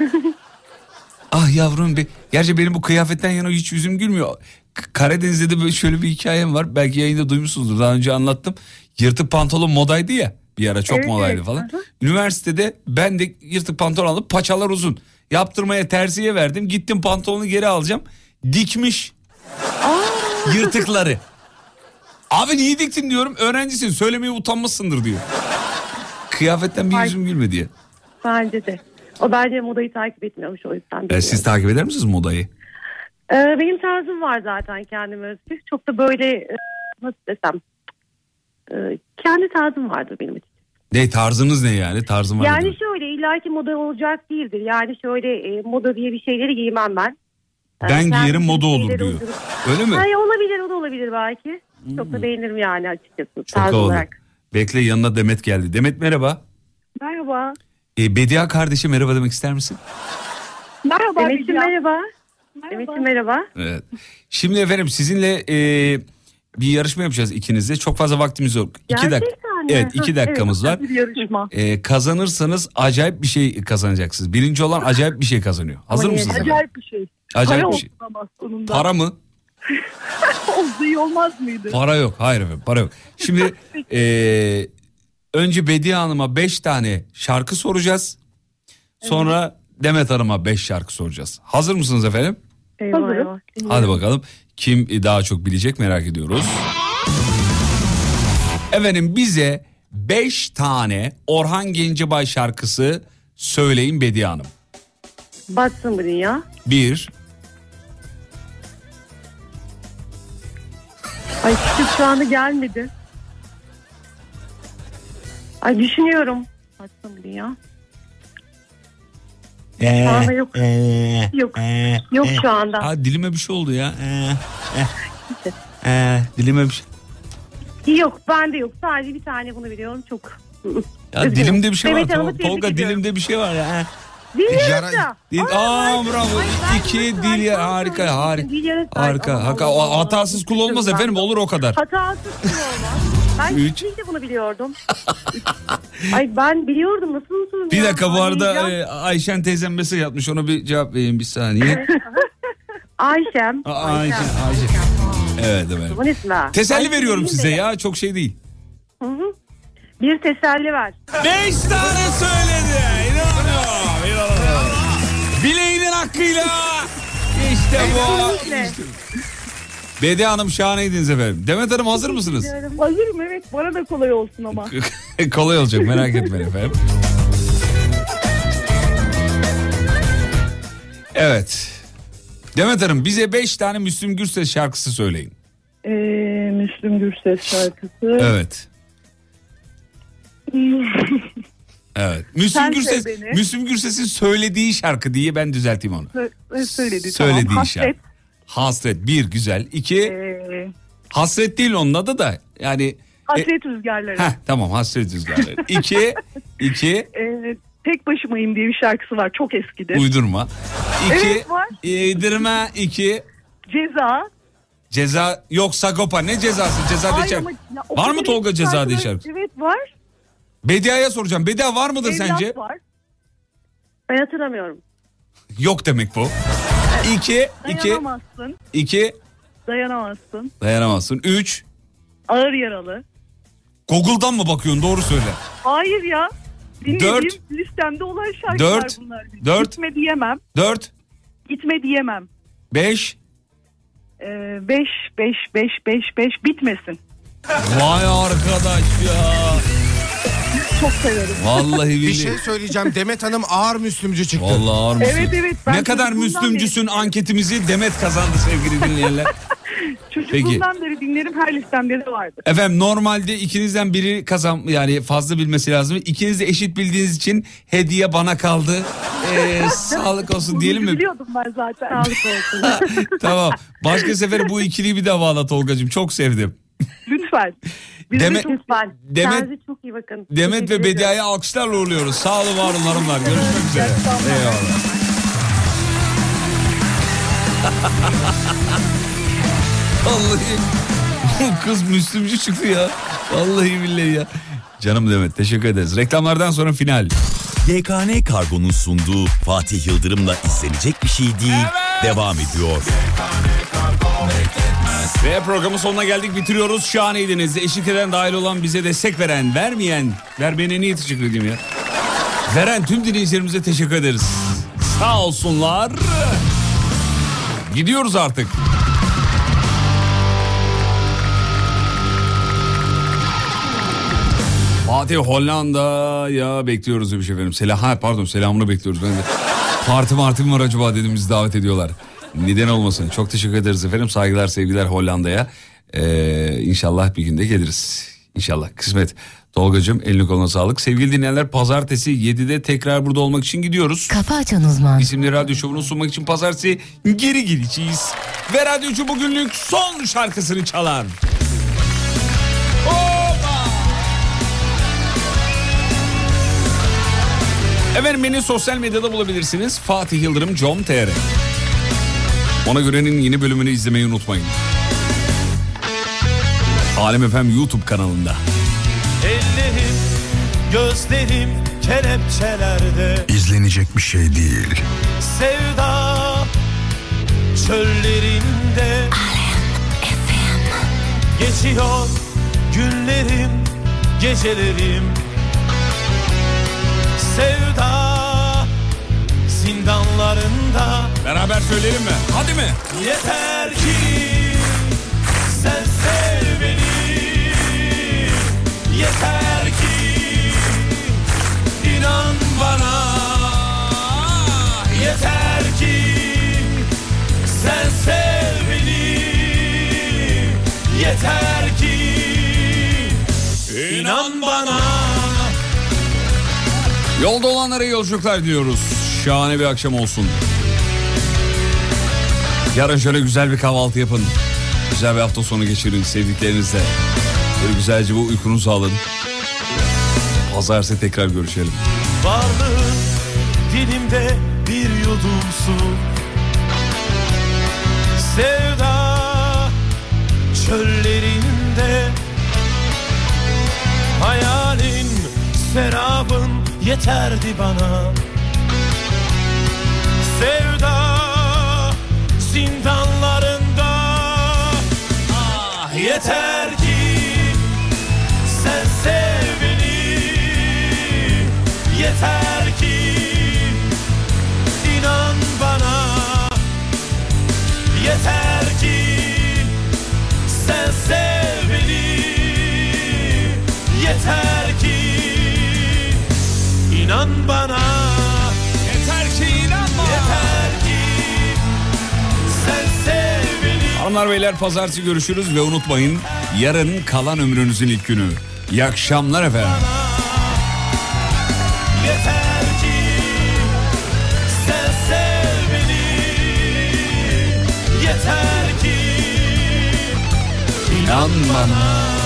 Ah yavrum bir. Gerçi benim bu kıyafetten yana hiç yüzüm gülmüyor. K- Karadeniz'de de böyle şöyle bir hikayem var. Belki yayında duymuşsunuzdur. Daha önce anlattım. Yırtık pantolon modaydı ya. Bir ara çok Evet, modaydı evet. falan. Üniversitede ben de yırtık pantolon alıp paçalar uzun. Yaptırmaya terziye verdim. Gittim pantolonu geri alacağım. Dikmiş. Yırtıkları. Abi niye diktin diyorum. Öğrencisin söylemeye utanmışsındır diyor. Kıyafetten bir yüzüm gülmedi ya. Bence de. O bence modayı takip etmiyormuş o yüzden. E, siz takip eder misiniz modayı? Ee, benim tarzım var zaten kendime özgü. Çok da böyle e, nasıl desem e, kendi tarzım vardır benim için. Ne tarzınız ne yani? Tarzım var yani nedir? şöyle illaki moda olacak değildir. Yani şöyle e, moda diye bir şeyleri giymem ben. Ee, Ben kendi giyerim moda olur diyor. Öyle mi? Hayır olabilir o da olabilir belki. Çok da beğenirim yani açıkçası Çok tarz havalı. olarak. Bekle yanına Demet geldi. Demet merhaba. Merhaba. E, Bedia kardeşi merhaba demek ister misin? Merhaba. Demet'ciğim merhaba. Demet'ciğim merhaba. Evet. Şimdi efendim sizinle e, bir yarışma yapacağız ikinizle. Çok fazla vaktimiz yok. İki dakika. Gerçekten mi? Evet iki dakikamız evet, var. Bir yarışma. E, kazanırsanız acayip bir şey kazanacaksınız. Birinci olan acayip bir şey kazanıyor. Hazır mısınız? efendim? Acayip bir şey. Acayip Para bir şey. olsun ama sonunda. Para mı? Olsa iyi olmaz mıydı? Para yok. Hayır efendim para yok. Şimdi e, önce Bediye Hanım'a beş tane şarkı soracağız. Sonra Demet Hanım'a beş şarkı soracağız. Hazır mısınız efendim? Eyvah eyvah. Hadi bakalım kim daha çok bilecek merak ediyoruz. Efendim bize 5 tane Orhan Gencebay şarkısı söyleyin Bediye Hanım. Batsın bu dünya. 1, Ay küçük şu anda gelmedi. Ay düşünüyorum. Batsın bu dünya. Şu anda yok. Yok. Yok şu anda. Ha, dilime bir şey oldu ya. Ee, eh, eh, dilime bir şey. Yok bende yok. Sadece bir tane bunu biliyorum. Çok. Ya Üzgünüm. dilimde bir şey var. Demet Hanım'ı Tol- tebrik Tolga ediyorum. dilimde bir şey var ya. Dil Yara-. Dil, aa bravo. İki dil ya harika harika. Harika. Harika. Allah'ım. O hatasız kul olmaz Ben- efendim olur o kadar. Hatasız kul olmaz. Ben Üç. De bunu biliyordum. Ay ben biliyordum nasıl unuturum Bir dakika bu arada e, Ayşen teyzem mesaj atmış ona bir cevap vereyim bir saniye. Ayşem. Aa, Ayşen, Ayşen. Evet efendim. Bunun ismi. Teselli Ayşem veriyorum size de. ya çok şey değil. Hı hı. Bir teselli ver. Beş tane söyledi. Bileğinin hakkıyla. İşte bu. Bedi Hanım şahaneydiniz efendim. Demet Hanım hazır mısınız? Hazırım evet bana da kolay olsun ama. Kolay olacak merak etmeyin efendim. Evet. Demet Hanım bize beş tane Müslüm Gürses şarkısı söyleyin. Ee, Müslüm Gürses şarkısı. Evet. Evet. Müslüm Sen Gürses, beni. Müslüm Gürses'in söylediği şarkı diye ben düzelteyim onu. Sö- söyledi Söylediği tamam. şarkı. Hasret. Hasret bir güzel. İki Ee, hasret değil onun adı da yani. hasret rüzgarları. Heh, tamam hasret rüzgarları. İki, iki Ee, tek başımayım diye bir şarkısı var çok eskidir. uydurma. İki Evet, var. yedirme. iki Ceza. ceza yok Sagopa ne cezası ceza o Var mı Tolga ceza şarkı? Evet var. Bedia'ya soracağım. Bedia var mıdır Evlat sence? var. Ben hatırlamıyorum. Yok demek bu. İki, iki, Dayanamazsın. iki Dayanamazsın. dayanamazsın. Üç Ağır yaralı. Google'dan mı bakıyorsun doğru söyle. Hayır ya. Dinlediğim Dört. listemde olan şarkılar Dört. bunlar. Dört. Gitme diyemem. Dört, Gitme diyemem. beş. Ee, beş, beş, beş, beş, beş bitmesin. Vay arkadaş ya. Çok severim. Vallahi Bir şey söyleyeceğim. Demet Hanım ağır Müslümcü çıktı. Vallahi ağır Müslüm. Evet, evet, ben Ne kadar Müslümcüsün anketimizi Demet kazandı sevgili dinleyenler. Çocukluğumdan beri dinlerim her listemde de vardır. Efendim normalde ikinizden biri kazan yani fazla bilmesi lazım. İkiniz de eşit bildiğiniz için hediye bana kaldı. Ee, sağlık olsun diyelim mi? Biliyordum ben zaten. Sağlık olsun. tamam. Başka sefer bu ikiliyi bir daha bağla Tolgacığım. Çok sevdim. Lütfen. Biz Demet- de çok Lütfen. Demet- Kendinize çok iyi bakın. Demet ve. Bedia'yı alkışlarla uğurluyoruz. Sağ olun var olun hanımlar. Görüşmek üzere. Eyvallah. Vallahi bu kız Müslümcü çıktı ya. Vallahi billahi ya. Canım Demet teşekkür ederiz. Reklamlardan sonra final. YKN Kargo'nun sunduğu Fatih Yıldırım'la izlenecek bir şey değil devam ediyor. Ve programın sonuna geldik bitiriyoruz. Şahaneydiniz. Eşlik eden dahil olan bize destek veren, vermeyen, vermeyene niye teşekkür edeyim ya? Veren tüm dinleyicilerimize teşekkür ederiz. Sağ olsunlar. Gidiyoruz artık. Fatih Hollanda ya bekliyoruz demiş efendim. Selam, ha, pardon selamını bekliyoruz. Ben de parti marti mi var acaba dedim davet ediyorlar. Neden olmasın. Çok teşekkür ederiz efendim. Saygılar sevgiler Hollanda'ya. Ee, inşallah bir günde geliriz. İnşallah kısmet. Tolgacığım eline koluna sağlık. Sevgili dinleyenler pazartesi 7'de tekrar burada olmak için gidiyoruz. Kafa açan uzman. İsimli radyo şovunu sunmak için pazartesi geri geleceğiz. Ve radyocu bugünlük son şarkısını çalar. Efendim beni sosyal medyada bulabilirsiniz. Fatih Yıldırım com.tr Ona görenin yeni bölümünü izlemeyi unutmayın. Alem FM YouTube kanalında. Ellerim, gözlerim kelepçelerde İzlenecek bir şey değil. Sevda çöllerinde Geçiyor günlerim, gecelerim Sevda zindanlarında Beraber söyleyelim mi? Hadi mi? Yeter ki sen sev beni Yeter ki inan bana Yeter ki sen sev beni Yeter ki inan bana Yolda olanlara yolculuklar diliyoruz. Şahane bir akşam olsun. Yarın şöyle güzel bir kahvaltı yapın. Güzel bir hafta sonu geçirin sevdiklerinizle. Böyle güzelce bu uykunuzu alın. Pazartesi tekrar görüşelim. Varlığın dilimde bir yudum Sevda çöllerinde Hayalin serabın yeterdi bana Sevda zindanlarında. Ah yeter ki sen sev beni Yeter ki inan bana. Yeter ki sen sev beni Yeter ki inan bana Hanımlar beyler pazartesi görüşürüz ve unutmayın yarın kalan ömrünüzün ilk günü. İyi akşamlar efendim. Yeter ki Yeter ki İnan bana.